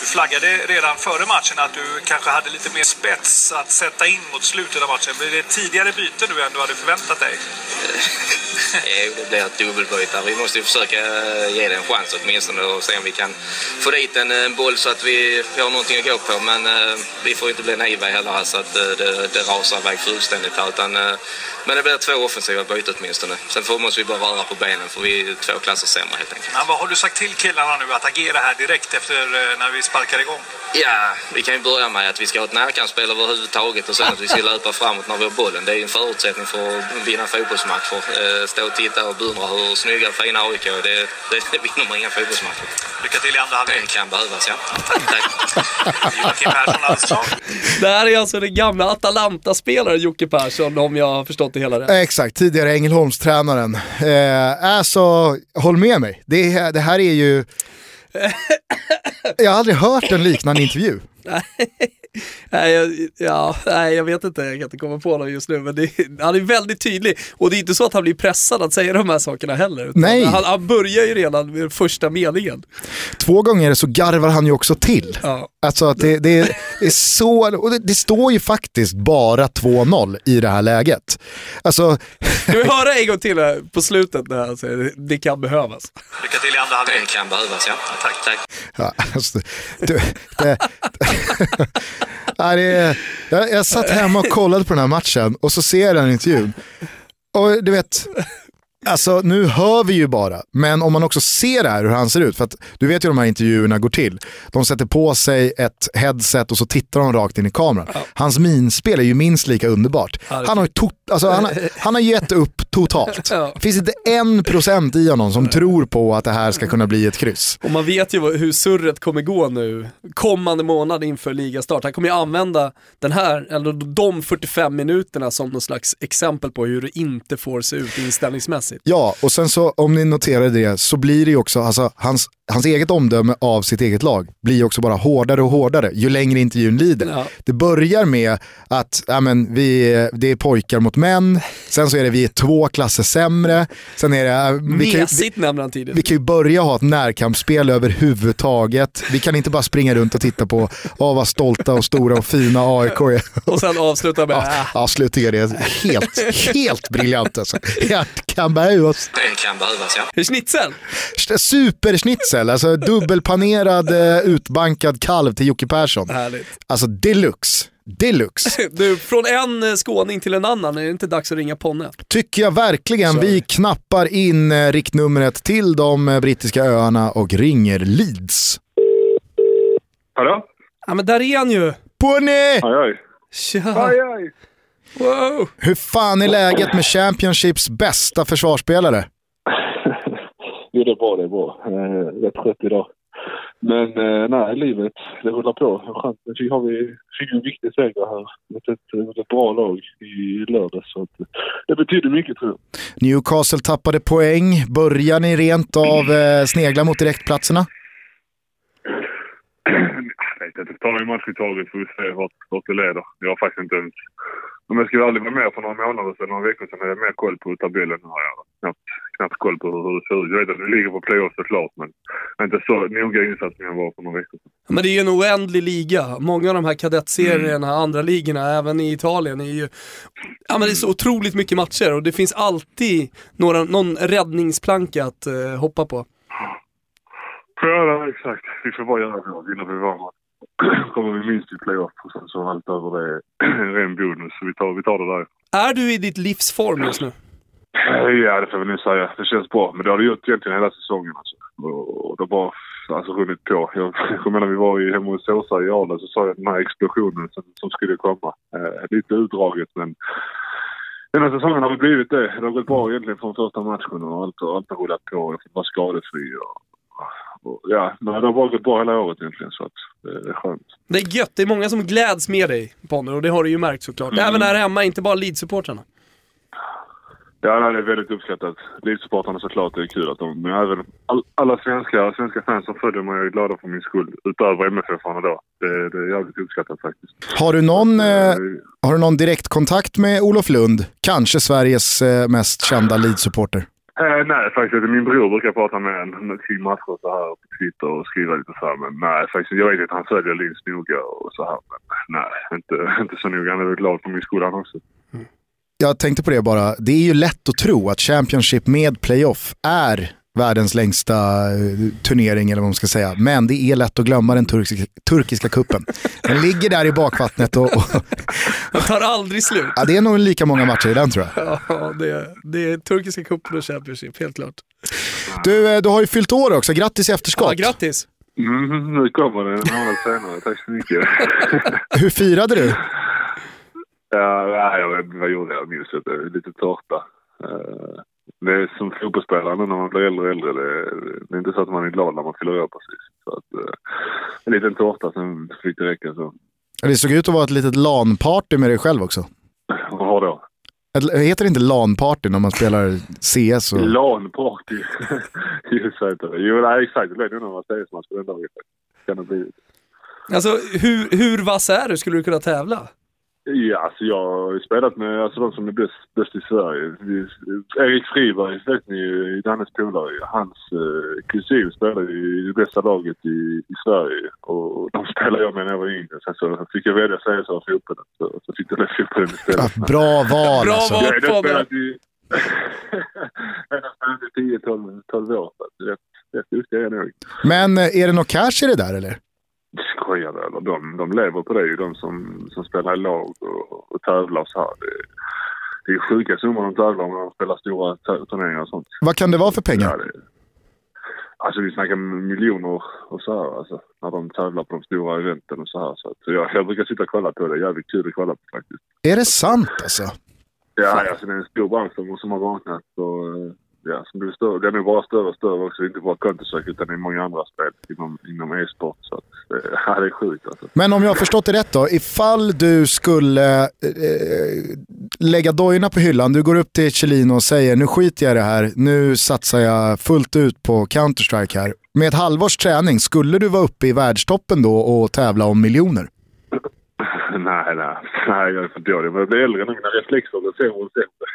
Du flaggade redan före matchen att du kanske hade lite mer spets att sätta in mot slutet av matchen. Blir det tidigare byte nu än du hade förväntat dig? Jo, det blir ett dubbelbyte. Vi måste försöka eh, ge det en chans åtminstone och se om vi kan få dit en, en boll så att vi, har någonting att gå på. Men eh, vi får inte bli naiva heller så att eh, det, det rasar iväg fullständigt här. Utan, eh, men det blir två offensiva byten åtminstone. Sen får, måste vi bara röra på benen för vi är två klasser sämre helt enkelt. Men vad har du sagt till killarna nu att agera här direkt efter eh, när vi sparkar igång? Ja, vi kan ju börja med att vi ska ha ett närkampsspel överhuvudtaget och sen att vi ska löpa framåt när vi har bollen. Det är en förutsättning för att vinna fotbollsmatcher. Stå och titta och beundra hur snygga och fina AIK är. Det, det, det vinner man inga fotbollsmatcher. Lycka till i andra Det halvlek. kan behövas, ja. Tack. Joakim Persson alltså. Det här är alltså den gamla Atalanta-spelaren Jocke Persson om jag har förstått det hela rätt. Eh, Exakt, tidigare Ängelholmstränaren. Eh, alltså, håll med mig. Det, det här är ju... Jag har aldrig hört en liknande intervju. Nej, jag, ja, nej, jag vet inte, jag kan inte komma på något just nu, men det, han är väldigt tydlig. Och det är inte så att han blir pressad att säga de här sakerna heller. utan Nej. Han, han börjar ju redan med första meningen. Två gånger så garvar han ju också till. Ja. Alltså att det, det, det är så, och det, det står ju faktiskt bara 2-0 i det här läget. Alltså, Ska vi höra en gång till här på slutet när han säger det kan behövas? Lycka till i andra halvlek. Det kan behövas, ja. Tack. Tack. ja, alltså, det, det, Nej, det, är- jag, jag satt hemma och kollade på den här matchen och så ser jag den intervjun. Och du vet, Alltså nu hör vi ju bara, men om man också ser det här hur han ser ut, för att du vet ju hur de här intervjuerna går till. De sätter på sig ett headset och så tittar de rakt in i kameran. Hans minspel är ju minst lika underbart. Ja, Han har, tot, alltså, han, har, han har gett upp totalt. Ja. Det finns inte en procent i honom som tror på att det här ska kunna bli ett kryss. Och man vet ju hur surret kommer gå nu kommande månad inför ligastart. Han kommer ju använda den här, eller de 45 minuterna som någon slags exempel på hur det inte får se ut inställningsmässigt. Ja, och sen så om ni noterar det så blir det ju också, alltså hans, hans eget omdöme av sitt eget lag blir ju också bara hårdare och hårdare ju längre intervjun lider. Ja. Det börjar med att ja, men, vi, det är pojkar mot män, sen så är det vi är två klasser sämre, sen är det, vi kan, vi, han tidigare. vi kan ju börja ha ett närkampsspel överhuvudtaget. Vi kan inte bara springa runt och titta på oh, vad stolta och stora och fina AIK är. Och sen avsluta med, Ja, äh, avslutningen är helt, helt briljant alltså. Jag kan behövas. Det kan behövas, ja. schnitzel. Superschnitzel, alltså dubbelpanerad eh, utbankad kalv till Jocke Persson. Härligt. Alltså deluxe. Deluxe. Du, från en eh, skåning till en annan, är det inte dags att ringa Ponne? Tycker jag verkligen. Vi knappar in eh, riktnumret till de brittiska öarna och ringer Leeds. Hallå? Ja men där är han ju! Ponny! Aj, aj. Tja! Aj, aj. Wow! Hur fan är läget med Championships bästa försvarsspelare? Jo, det är bra, det är bra. Eh, rätt trött idag. Men eh, nej, livet, det rullar på. Skönt. Nu har vi fick en viktig seger här mot ett, mot ett bra lag i lördags. Så att, det betyder mycket tror jag. Newcastle tappade poäng. Börjar ni rent av eh, snegla mot direktplatserna? Jag vet inte, ta en match i taget får vi se vart, vart det leder. Jag har faktiskt inte ens... Om jag skulle aldrig vara med för några månader sedan, några veckor sedan, hade jag mer koll på tabellen. Nu har jag knappt, knappt koll på hur det ser ut. Jag vet att vi ligger på playoff såklart, men inte så noga insatt som jag var för några veckor sedan. Men det är ju en oändlig liga. Många av de här kadettserierna, andra ligorna, även i Italien, är ju... Ja men det är så otroligt mycket matcher och det finns alltid några, någon räddningsplanka att eh, hoppa på. Ja, det exakt. Vi får bara göra det. Vinner vi match kommer vi minst i playoff och sen så allt över det är ren bonus. Så vi tar, vi tar det där. Är du i ditt livs form just nu? Ja, det får vi nu säga. Det känns bra. Men det har det gjort egentligen hela säsongen. Alltså. Och det har bara alltså, runnit på. Jag, jag menar, vi var ju hemma hos Åsa i Arla så sa jag den här explosionen som, som skulle komma. Eh, lite utdraget men den här säsongen har det blivit det. Det har gått bra egentligen från första matchen och allt, allt har rullat på. Jag får vara skadefri och ja, men det har bara gått bra hela året egentligen så att eh, det är skönt. Det är gött, det är många som gläds med dig Ponne och det har du ju märkt såklart. Även här hemma, inte bara Leeds-supportrarna. Ja, det är väldigt uppskattat. Elitsupportrarna såklart, det är kul att de... Men även all, alla svenska, svenska fans som följer mig är glada för min skull. Utöver MFF-arna då. Det, det är jävligt uppskattat faktiskt. Har du någon, eh, Eh, har du någon direktkontakt med Olof Lund? Kanske Sveriges eh, mest kända Leeds-supporter. Eh, nej, faktiskt inte. Min bror brukar prata med en kring matcher och så här på Twitter och skriva lite så här. Men nej, faktiskt. Jag vet att han följer Linus noga och så här. Men nej, inte, inte så noga. Han är väl glad för min skola han också. Jag tänkte på det bara, det är ju lätt att tro att Championship med playoff är världens längsta eh, turnering eller vad man ska säga. Men det är lätt att glömma den turkiska, turkiska kuppen. Den ligger där i bakvattnet och, och Den tar aldrig slut. ja, det är nog lika många matcher i den tror jag. Ja, det, är- det är turkiska cupen och Championship, helt klart. Du, eh, du har ju fyllt år också, grattis i Ja, efterskott. grattis! Mm, nu kommer det en månad senare. Tack så mycket. Hur firade du? Ja, jag vet inte vad jag gjorde. Jag minns inte. Lite tårta. Det är som fotbollsspelare när man blir äldre och äldre. Det är, det är inte så att man är glad när man fyller år precis. Så att, eh, en liten tårta, sen fick det räcka så. Det såg ut att vara ett litet LAN-party med dig själv också. Vad då? Ett, heter det inte LAN-party när man spelar CS? Och... LAN-party. Just det. Jo, nej, exakt. Det blev nog några CS-matcher den dagen. Kan det bli. Alltså hur, hur vass är du? Skulle du kunna tävla? Ja, alltså jag har spelat med alltså, de som är bäst, bäst i Sverige. Vi, Erik Friberg, vet ni ju, Dannes polare. Hans eh, kusin spelar i det bästa laget i, i Sverige. Och de spelade jag med när jag var yngre. Sen så fick jag välja och fotbollen. Så, så fick jag det fotbollen Ja, istället. bra val Bra alltså. val. Fabian. spelat i... jag har spelat i 10-12 12 år. Rätt duktig är jag nog. Men eh, är det något cash i det där eller? Skojar du eller? De, de lever på det ju, de som, som spelar i lag och, och tävlar så här. Det, det är sjuka summor de tävlar om när de spelar stora turneringar och sånt. Vad kan det vara för Ja, pengar? det, alltså vi snackar miljoner och så här alltså. När de tävlar på de stora eventen och så här. Så, att, så jag, jag brukar sitta och kolla på det. Jävligt kul att kolla på faktiskt. Är det sant alltså? Ja, alltså det är en stor bransch som, som har vaknat och eh, ja, som blir större. Den är bara större och större också. Inte bara Counter-Strike utan är många andra spel inom, inom e-sport. Så att, eh, ja, det är sjukt alltså. Men om jag har förstått det rätt då, ifall du skulle eh, lägga dojorna på hyllan, du går upp till Chelino och säger nu skiter jag i det här, nu satsar jag fullt ut på Counter-Strike här. Med ett halvårs träning, skulle du vara uppe i världstoppen då och tävla om miljoner? nej, nej. Nej, jag är för dålig. Men jag blir äldre nu. Mina reflexer blir sämre och sämre.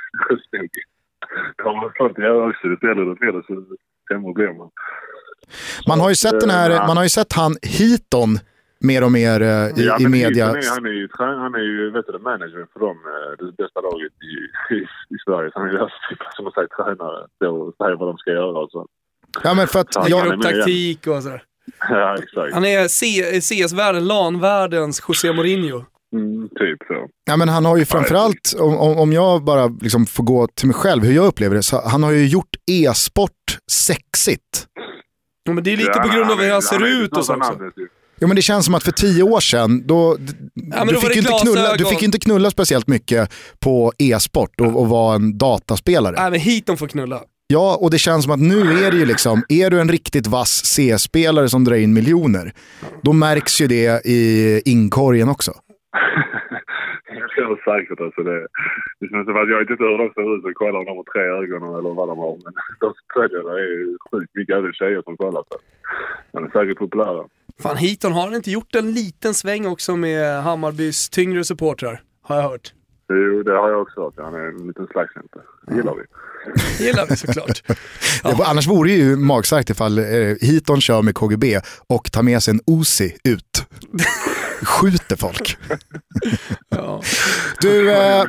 Det har man att göra också. Desto äldre du blir, desto sämre blir man. Man har ju sett, den här, man har ju sett han Hiton mer och mer eh, i, Ja, i media. Han är, han är ju, han är ju vet du, manager för dem, eh, det bästa laget i, i, i Sverige. Så han är ju typ, som att säga tränare. Så och säger vad de ska göra och så. Ja, men för att han jag, upp taktik och sådär. Ja, exakt. Han är CS-världen, LAN-världens José Mourinho. Mm, typ så. ja, men han har ju framförallt, om, om jag bara liksom får gå till mig själv, hur jag upplever det, så han har ju gjort e-sport sexigt. Ja, men det är lite Ja, på grund av hur han ser ut och så också. ju. Jo men det känns som att för tio år sedan, då, men du, då fick inte knulla, du fick inte knulla speciellt mycket på e-sport och, och vara en dataspelare. Nej men hit de får knulla. Ja, och det känns som att nu är det ju liksom, är du en riktigt vass C-spelare som drar in miljoner, då märks ju det i inkorgen också. Jag tror säkert alltså det. Det känns som att jag vet inte hur de ser ut och kollar om de har tre ögon eller vad de har. Men de följer det är ju sjukt mycket även tjejer som kollar på. De är säkert populära. Fan Hiton har han inte gjort en liten sväng också med Hammarbys tyngre supportrar? Har jag hört. Jo, det har jag också hört. Han är en liten slagskämpe. Det gillar vi. Det gillar vi såklart. Det, annars vore det ju magstarkt ifall eh, Hiton kör med KGB och tar med sig en Uzi ut. Skjuter folk. Ja. Du, eh.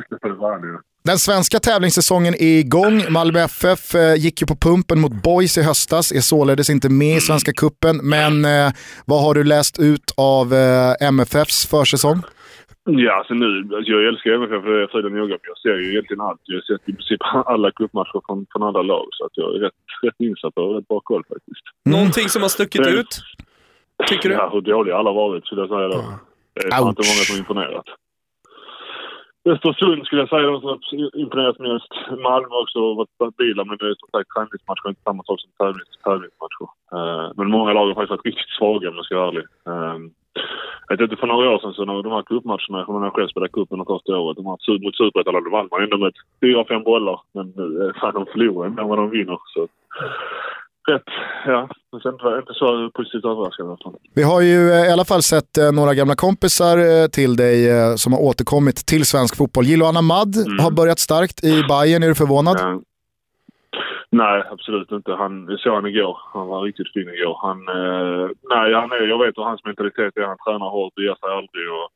Den svenska tävlingssäsongen är igång. Malmö FF eh, gick ju på pumpen mot Boys i höstas, är således inte med i Svenska Kuppen. Men eh, vad har du läst ut av eh, MFFs försäsong? Ja, alltså nu, alltså jag älskar MFF för jag följer noga, men jag ser ju egentligen allt. Jag har sett i princip alla cupmatcher från, från andra lag, så att jag är rätt, rätt insatt och rätt bra koll faktiskt. Någonting som har stuckit Mm. ut? Tycker du? Ja, hur dåliga alla varit skulle jag säga då. Det är fan inte många som imponerat. Östersund skulle jag säga de som har imponerat mest. Malmö också har varit stabila, men det är som sagt träningsmatcher inte samma sak som tävlings, tävlingsmatcher. Eh, men många lag har faktiskt varit riktigt svaga om jag ska vara ärlig. Eh, Jag vet inte, för några år sedan så när de här cupmatcherna, när jag själv spelade cup under första året, de här mot Superettan, då vann man ändå med fyra, fem bollar. Men nu, eh, fan, de förlorar mer än vad de vinner. Så. Rätt, ja. Men sen var jag inte så positivt överraskad i alla fall. Vi har ju eh, i alla fall sett eh, några gamla kompisar eh, till dig som har återkommit till svensk fotboll. Gillo Anamad har börjat starkt i Bayern. är du förvånad? Ja. Nej, absolut inte. Han, jag såg han igår. Han var riktigt fin igår. Han, eh, nej, han är, jag vet hur hans mentalitet är. Han tränar hårt och ger sig aldrig. Och,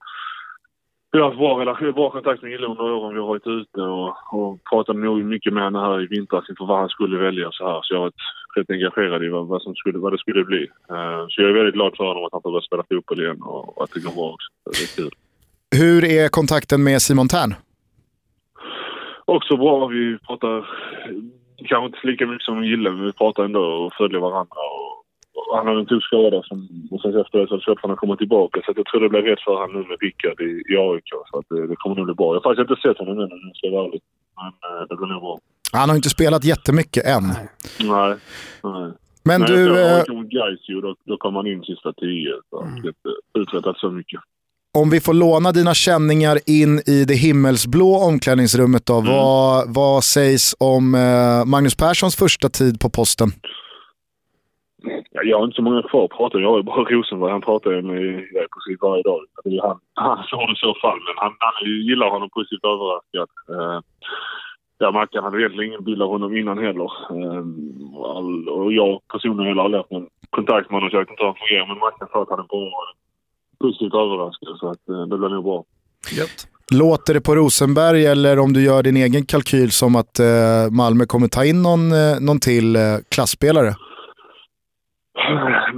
vi har haft bra, relation, bra kontakt med Gille under åren. Vi har varit ute och, och pratat nog mycket med honom här i vintras inför vad han skulle välja. Så, här. så jag har rätt engagerad i vad, vad, som skulle, vad det skulle bli. Eh, så jag är väldigt glad för honom att han får börja spela fotboll igen och, och att det går bra också. Det är kul. Hur är kontakten med Simon Tern? Också bra. Vi pratar kanske inte lika mycket som Gille, men vi pratar ändå och följer varandra. Och, och han har en tuff skada som, och sen efter det så köper han att komma tillbaka. Så att jag tror det blir rätt för han nu med Rickard i, i AIK. Så att det, det kommer nog bli bra. Jag har faktiskt inte sett honom än om jag ska vara ärlig. Men eh, det blir nog bra. Han har inte spelat jättemycket än. Nej. nej. Men Men du, efter eh, AIK mot Gais ju, då, då kom han in sista tio. Så mm. uträttat så mycket. om vi får låna dina känningar in i det himmelsblå omklädningsrummet då. Vad, vad sägs om eh, Magnus Perssons första tid på posten? Ja, jag har inte så många kvar att prata med. Jag har ju bara Rosenberg. Han pratar jag med ja, i princip varje dag. Det är ju han, han får det i så fall. Men han, han gillar honom positivt överraskad. Uh, ja, Mackan hade egentligen ingen bild av honom innan heller. Uh, all, och jag personligen har lärt mig kontakt med honom så jag vet inte hur han fungerar. Men Mackan sa att han är bra. Positivt överraskad. Så att, uh, det blir nog bra. Låter det på Rosenberg eller om du gör din egen kalkyl som att eh, Malmö kommer ta in någon, eh, någon till eh, klassspelare?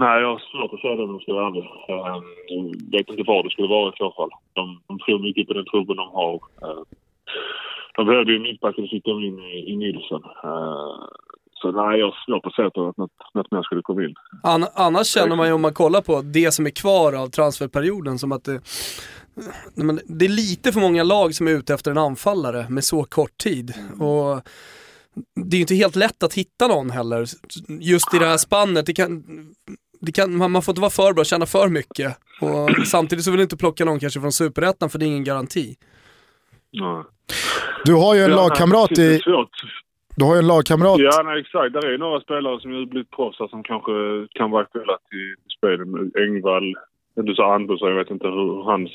Nej, jag har svårt att säga det om jag ska vara ärlig. Jag vet inte vad det skulle vara i så fall. De, de tror mycket på den truppen de har. De behövde ju mittbacken och sitta in i, i Nilsson. Eh, Så nej, jag har svårt att att något, något mer skulle komma in. An annars känner man ju om man kollar på det som är kvar av transferperioden som att det, nej, det är lite för många lag som är ute efter en anfallare med så kort tid. Och det är ju inte helt lätt att hitta någon heller, just i det här spannet. Det kan, det kan, man, man får inte vara för bra, tjäna för mycket. Och samtidigt så vill du inte plocka någon kanske från superettan för det är ingen garanti. Ja. Du har ju en Ja, lagkamrat i... Du har ju en lagkamrat. Ja, nej, exakt. Det är några spelare som har blivit proffs som kanske kan vara aktuella till spelen. Engvall, du sa Andersson, jag vet inte hur, hans,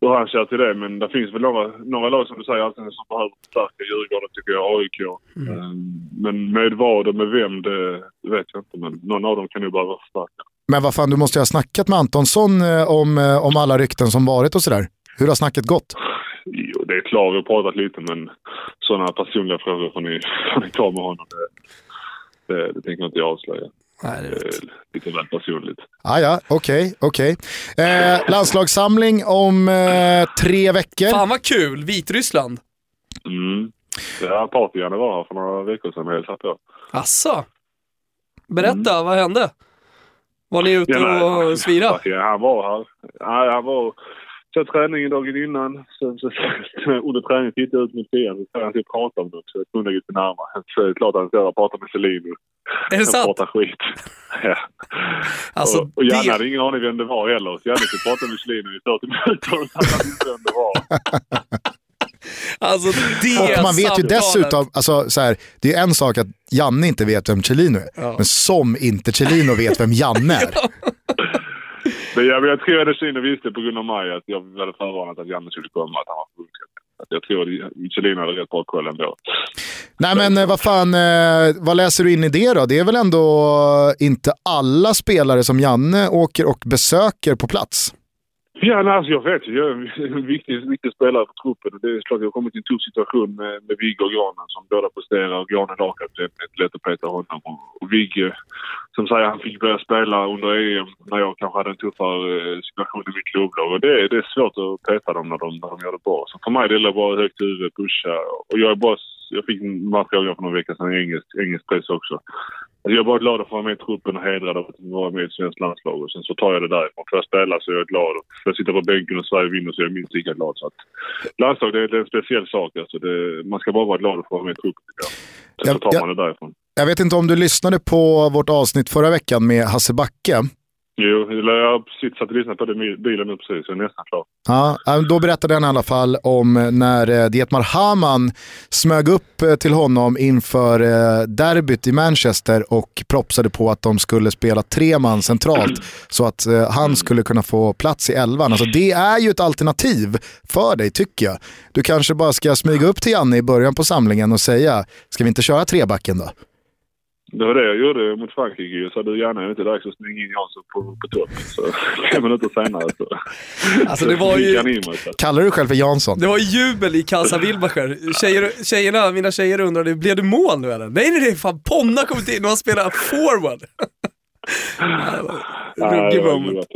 hur han ser till det. Men det finns väl några, några lag som du säger alltid som behöver förstärka. Djurgården tycker jag, AIK. Um, men med vad och med vem, det vet jag inte. Men någon av dem kan ju behöva förstärka. Men vad fan, du måste ju ha snackat med Antonsson eh, om, eh, om alla rykten som varit och sådär. Hur har snacket gått? Jo, det är klart, vi har pratat lite men sådana personliga frågor får ni, får ni ta med honom. Det, det, det tänker inte jag avslöja. Nej, det är Det lite väl personligt. Ah, ja, okej, okej. Eh, landslagssamling om eh, tre veckor. Fan vad kul, Vitryssland. Mm. Ja, Partygärna var här för några veckor sedan och hälsade på. Asså? Berätta, vad hände? Var ni ute Mm. Ja, nej, och svira? Ja, han var här. Ja, han var så träningen dagen innan. Sen så, under träningen tittade jag ut mot PM och han skulle prata om något. Så jag kunde lite närmare. Så det är klart att han ska prata med Selin. Är det sant? Prata skit. ja. Alltså, och, och Janne det- hade ingen aning vem det var heller. Så Janne skulle prata med Selin i 40 minuter och han hade inte vem det var. Alltså det Och man vet ju dessutom, alltså, så här, det är en sak att Janne inte vet vem Celino är, men som inte Celino vet vem Janne är. Men jag, jag tror att Selin visste på grund av mig att jag hade förvarnat att Janne skulle komma. Att han var. Att Jag tror att Selin hade rätt bra koll ändå. Nej men eh, vad fan, eh, vad läser du in i det då? Det är väl ändå inte alla spelare som Janne åker och besöker på plats? Ja, nej, alltså jag vet ju. Jag är en viktig, viktig spelare för truppen. Det är klart att jag har kommit i en tuff situation med, med Vigge och Granen som båda presterar. Och Granen lagkapten, det är lätt att peta honom. Och, och Vigge, som säger, han fick börja spela under EM när jag kanske hade en tuffare eh, situation i mitt klubblag. Och det, är- det är svårt att peta dem när de, när de gör det bra. Så för mig det är bara högt huvud, pusha. Och jag är bara, jag fick en här frågorna för några veckor sedan i engelsk, engelsk press också. Alltså jag är bara glad att få vara med i truppen och hedrad av att vara med i ett svenskt landslag. Och sen så tar jag det därifrån. Får jag spela så är jag glad. Och får jag sitta på bänken och Sverige vinner så är jag minst lika glad. Så att landslag det är, det är en speciell sak. Alltså det, man ska bara vara glad att få vara med i truppen. Sen så tar man det därifrån. Jag vet inte om du lyssnade på vårt avsnitt förra veckan med Hasse Backe. Jo, jag har precis satt och lyssnat på det i bilen nu precis, så är nästan klar. Ja, då berättade han i alla fall om när eh, Dietmar Hamann smög upp eh, till honom inför eh, derbyt i Manchester och propsade på att de skulle spela tre man centralt så att han skulle kunna få plats i elvan. Alltså, det är ju ett alternativ för dig tycker jag. Du kanske bara ska smyga upp till Janne i början på samlingen och säga, ska vi inte köra trebacken då? Det var det jag gjorde mot Frankrike. Jag sa du gärna är det inte dags att slänga in Jansson på, på topp. Så fem minuter senare så... Alltså det var ju... Kallar du dig själv för Jansson? Det var jubel i Casa Wilbacher. Tjejer, tjejerna, mina tjejer undrade, blev det mål nu eller? Nej nej nej, fan Ponna har kommit in och han spelar forward. Ruggig moment.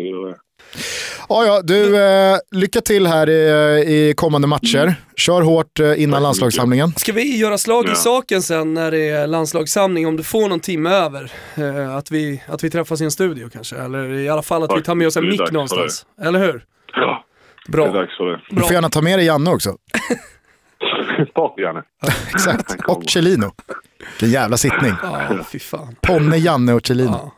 Ja, ja, du, eh, lycka till här i, i kommande matcher. Mm. Kör hårt eh, innan landslagssamlingen. Ska vi göra slag i ja. saken sen när det är landslagssamling, om du får någon timme över? Eh, att, vi, att vi träffas i en studio kanske, eller i alla fall att vi tar med oss en mick någonstans. Eller hur? Ja, Bra. det är dags för det. Du får gärna ta med dig Janne också. Party-Janne. Ja, exakt, och Celino. Vilken jävla sittning. Ja, fy fan. Ponne, Janne och Celino. Ja.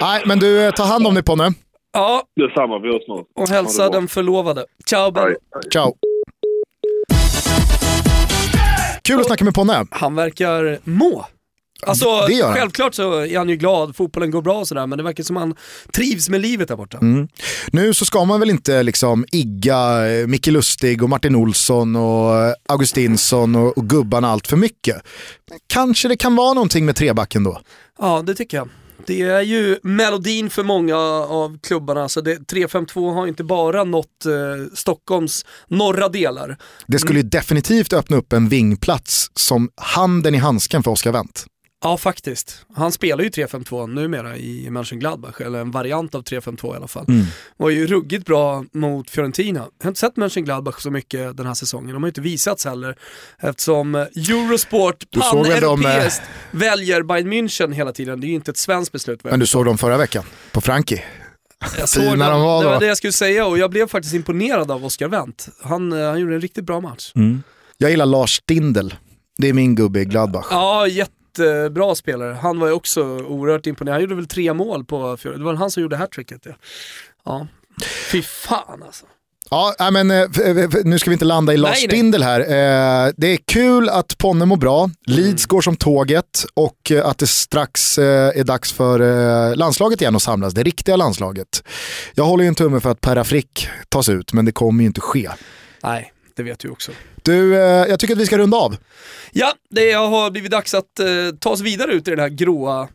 Nej, men du, eh, ta hand om dig Ponne. Ja. Detsamma, vi hörs snart. Och hälsa den förlovade. Ciao Ben. Ciao. Kul att snacka med Ponne. Han verkar må. Alltså självklart så är han ju glad, fotbollen går bra och sådär, men det verkar som han trivs med livet där borta. Mm. Nu så ska man väl inte liksom igga eh, Micke Lustig och Martin Olsson och eh, Augustinsson och, och gubbarna allt för mycket. Kanske det kan vara någonting med trebacken då? Ja, det tycker jag. Det är ju melodin för många av klubbarna, så det, 352 har inte bara nått eh, Stockholms norra delar. Det skulle ju definitivt öppna upp en vingplats som handen i handsken för Oscar Wendt. Ja, faktiskt. Han spelar ju 3-5-2 numera i Mönchengladbach, eller en variant av 3-5-2 i alla fall. Mm. Var ju ruggigt bra mot Fiorentina. Jag har inte sett Mönchengladbach så mycket den här säsongen. De har ju inte visats heller eftersom Eurosport pan-europeiskt de... väljer Bayern München hela tiden. Det är ju inte ett svenskt beslut. Men du såg dem förra veckan på Frankie? Jag såg dem, de var det var det jag skulle säga och jag blev faktiskt imponerad av Oscar Wendt. Han, eh, han gjorde en riktigt bra match. Mm. Jag gillar Lars Stindl. Det är min gubbe i Gladbach. Ja, jätte bra spelare. Han var ju också oerhört imponerad. Han gjorde väl tre mål på Det var han som gjorde hattricket. Ja. ja. Fy fan alltså. Ja, men eh, nu ska vi inte landa i Lars Stindl här. Eh, det är kul att Ponne mår bra, Leeds mm. går som tåget och eh, att det strax är dags för landslaget igen att samlas, det riktiga landslaget. Jag håller ju en tumme för att Per Frick tas ut, men det kommer ju inte ske. Nej, det vet du också. Du, jag tycker att vi ska runda av. Ja, det har blivit dags att eh, ta oss vidare ut i den här gråa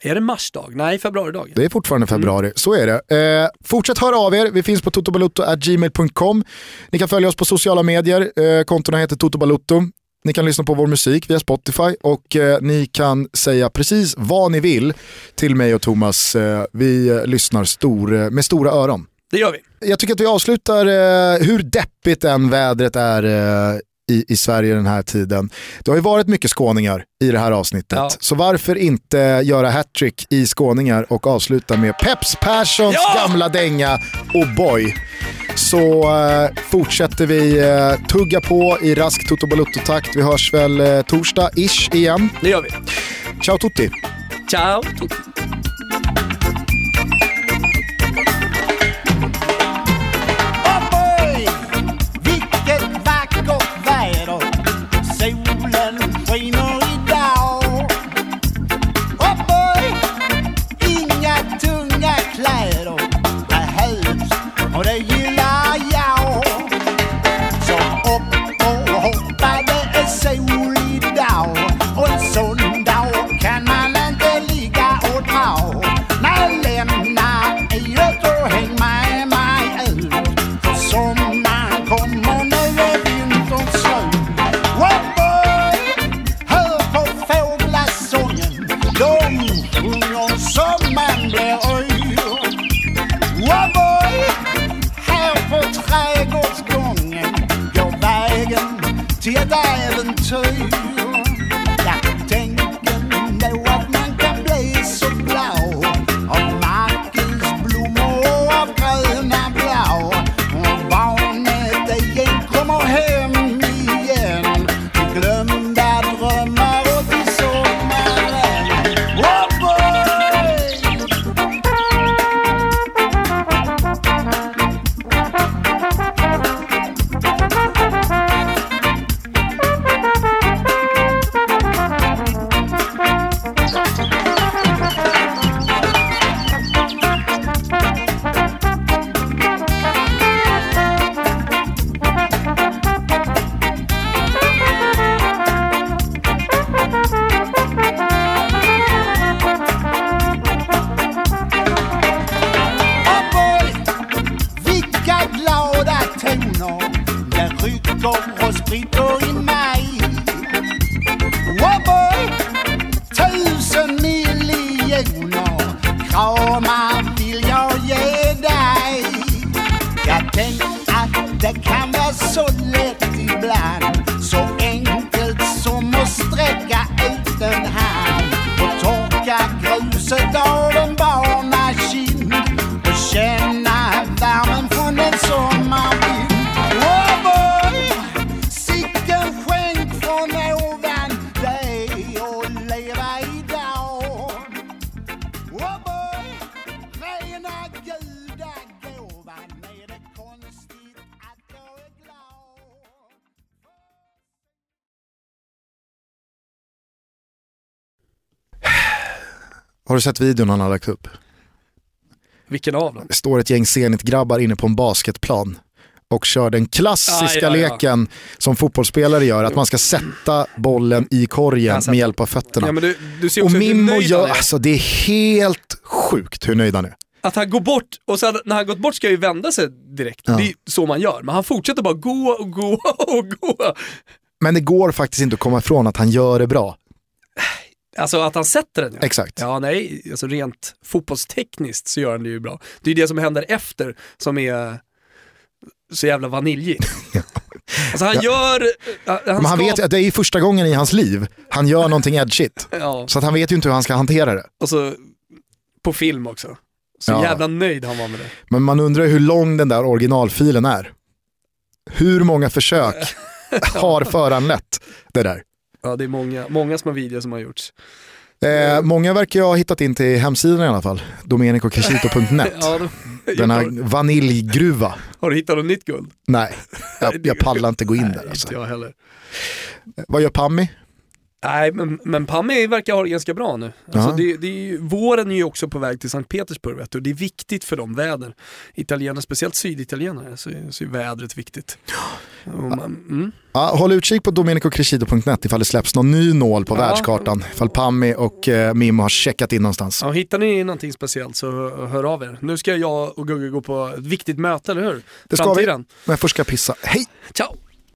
är det marsdag? Nej, februaridag. Det är fortfarande februari, mm. så är det. Eh, fortsätt höra av er, vi finns på totobalutto.gmail.com. Ni kan följa oss på sociala medier, eh, kontona heter totobalutto. Ni kan lyssna på vår musik via Spotify och eh, ni kan säga precis vad ni vill till mig och Thomas. Eh, vi eh, lyssnar stor, eh, med stora öron. Det gör vi. Jag tycker att vi avslutar, eh, hur deppigt än vädret är eh, i, i Sverige den här tiden. Det har ju varit mycket skåningar i det här avsnittet. Ja. Så varför inte göra hattrick i skåningar och avsluta med Peps Perssons ja! gamla dänga och boy. Så eh, fortsätter vi eh, tugga på i rask Toto Balutto-takt. Vi hörs väl eh, torsdag-ish igen. Det gör vi. Ciao tutti. Ciao tutti. To you die of. Du sett videon han har lagt upp? Vilken av dem? Det står ett gäng Zenit-grabbar inne på en basketplan och kör den klassiska Ah, ja, ja. leken som fotbollsspelare gör, att man ska sätta bollen i korgen Han med hjälp av fötterna. Ja, du, du och Mimmo gör, han alltså det är helt sjukt hur nöjd han är. Att han går bort, och sen när han gått bort ska jag ju vända sig direkt. Det är så man gör. Men han fortsätter bara gå och gå och gå. Men det går faktiskt inte att komma ifrån att han gör det bra. Alltså att han sätter den ja. Exakt. Ja, nej, alltså rent fotbollstekniskt så gör han det ju bra. Det är ju det som händer efter som är så jävla vaniljigt. Alltså han gör... Han, Men han ska- vet ju att det är första gången i hans liv han gör någonting edgigt. Ja, Så att han vet ju inte hur han ska hantera det. och så på film också. Så Ja. jävla nöjd han var med det. Men man undrar hur lång den där originalfilen är. Hur många försök har föranlett det där? Ja, det är många, många små videor som har gjorts. Eh, många verkar ju ha hittat in till hemsidan i alla fall. domenicocashito.net. Ja, Denna vaniljgruva. har du hittat något nytt guld? Nej, jag, jag pallar inte gå in där. Alltså. Inte jag heller. Vad gör Pammi? Nej, men, men Pammi verkar ha det ganska bra nu. Alltså det, det är ju, våren är ju också på väg till Sankt Petersburg du. Det är viktigt för dem, väder. Italienare, speciellt syditalienare, så, så är vädret viktigt. Mm. Ja, håll utkik på domenicocrescido.net ifall det släpps någon ny nål på Ja. världskartan. Ifall Pammi och eh, Mimmo har checkat in någonstans. ja, hittar ni någonting speciellt så hör, av er. Nu ska jag och Gugge gå på ett viktigt möte, eller hur? Det ska vi. Framtiden. Men först ska jag pissa. Hej! Ciao!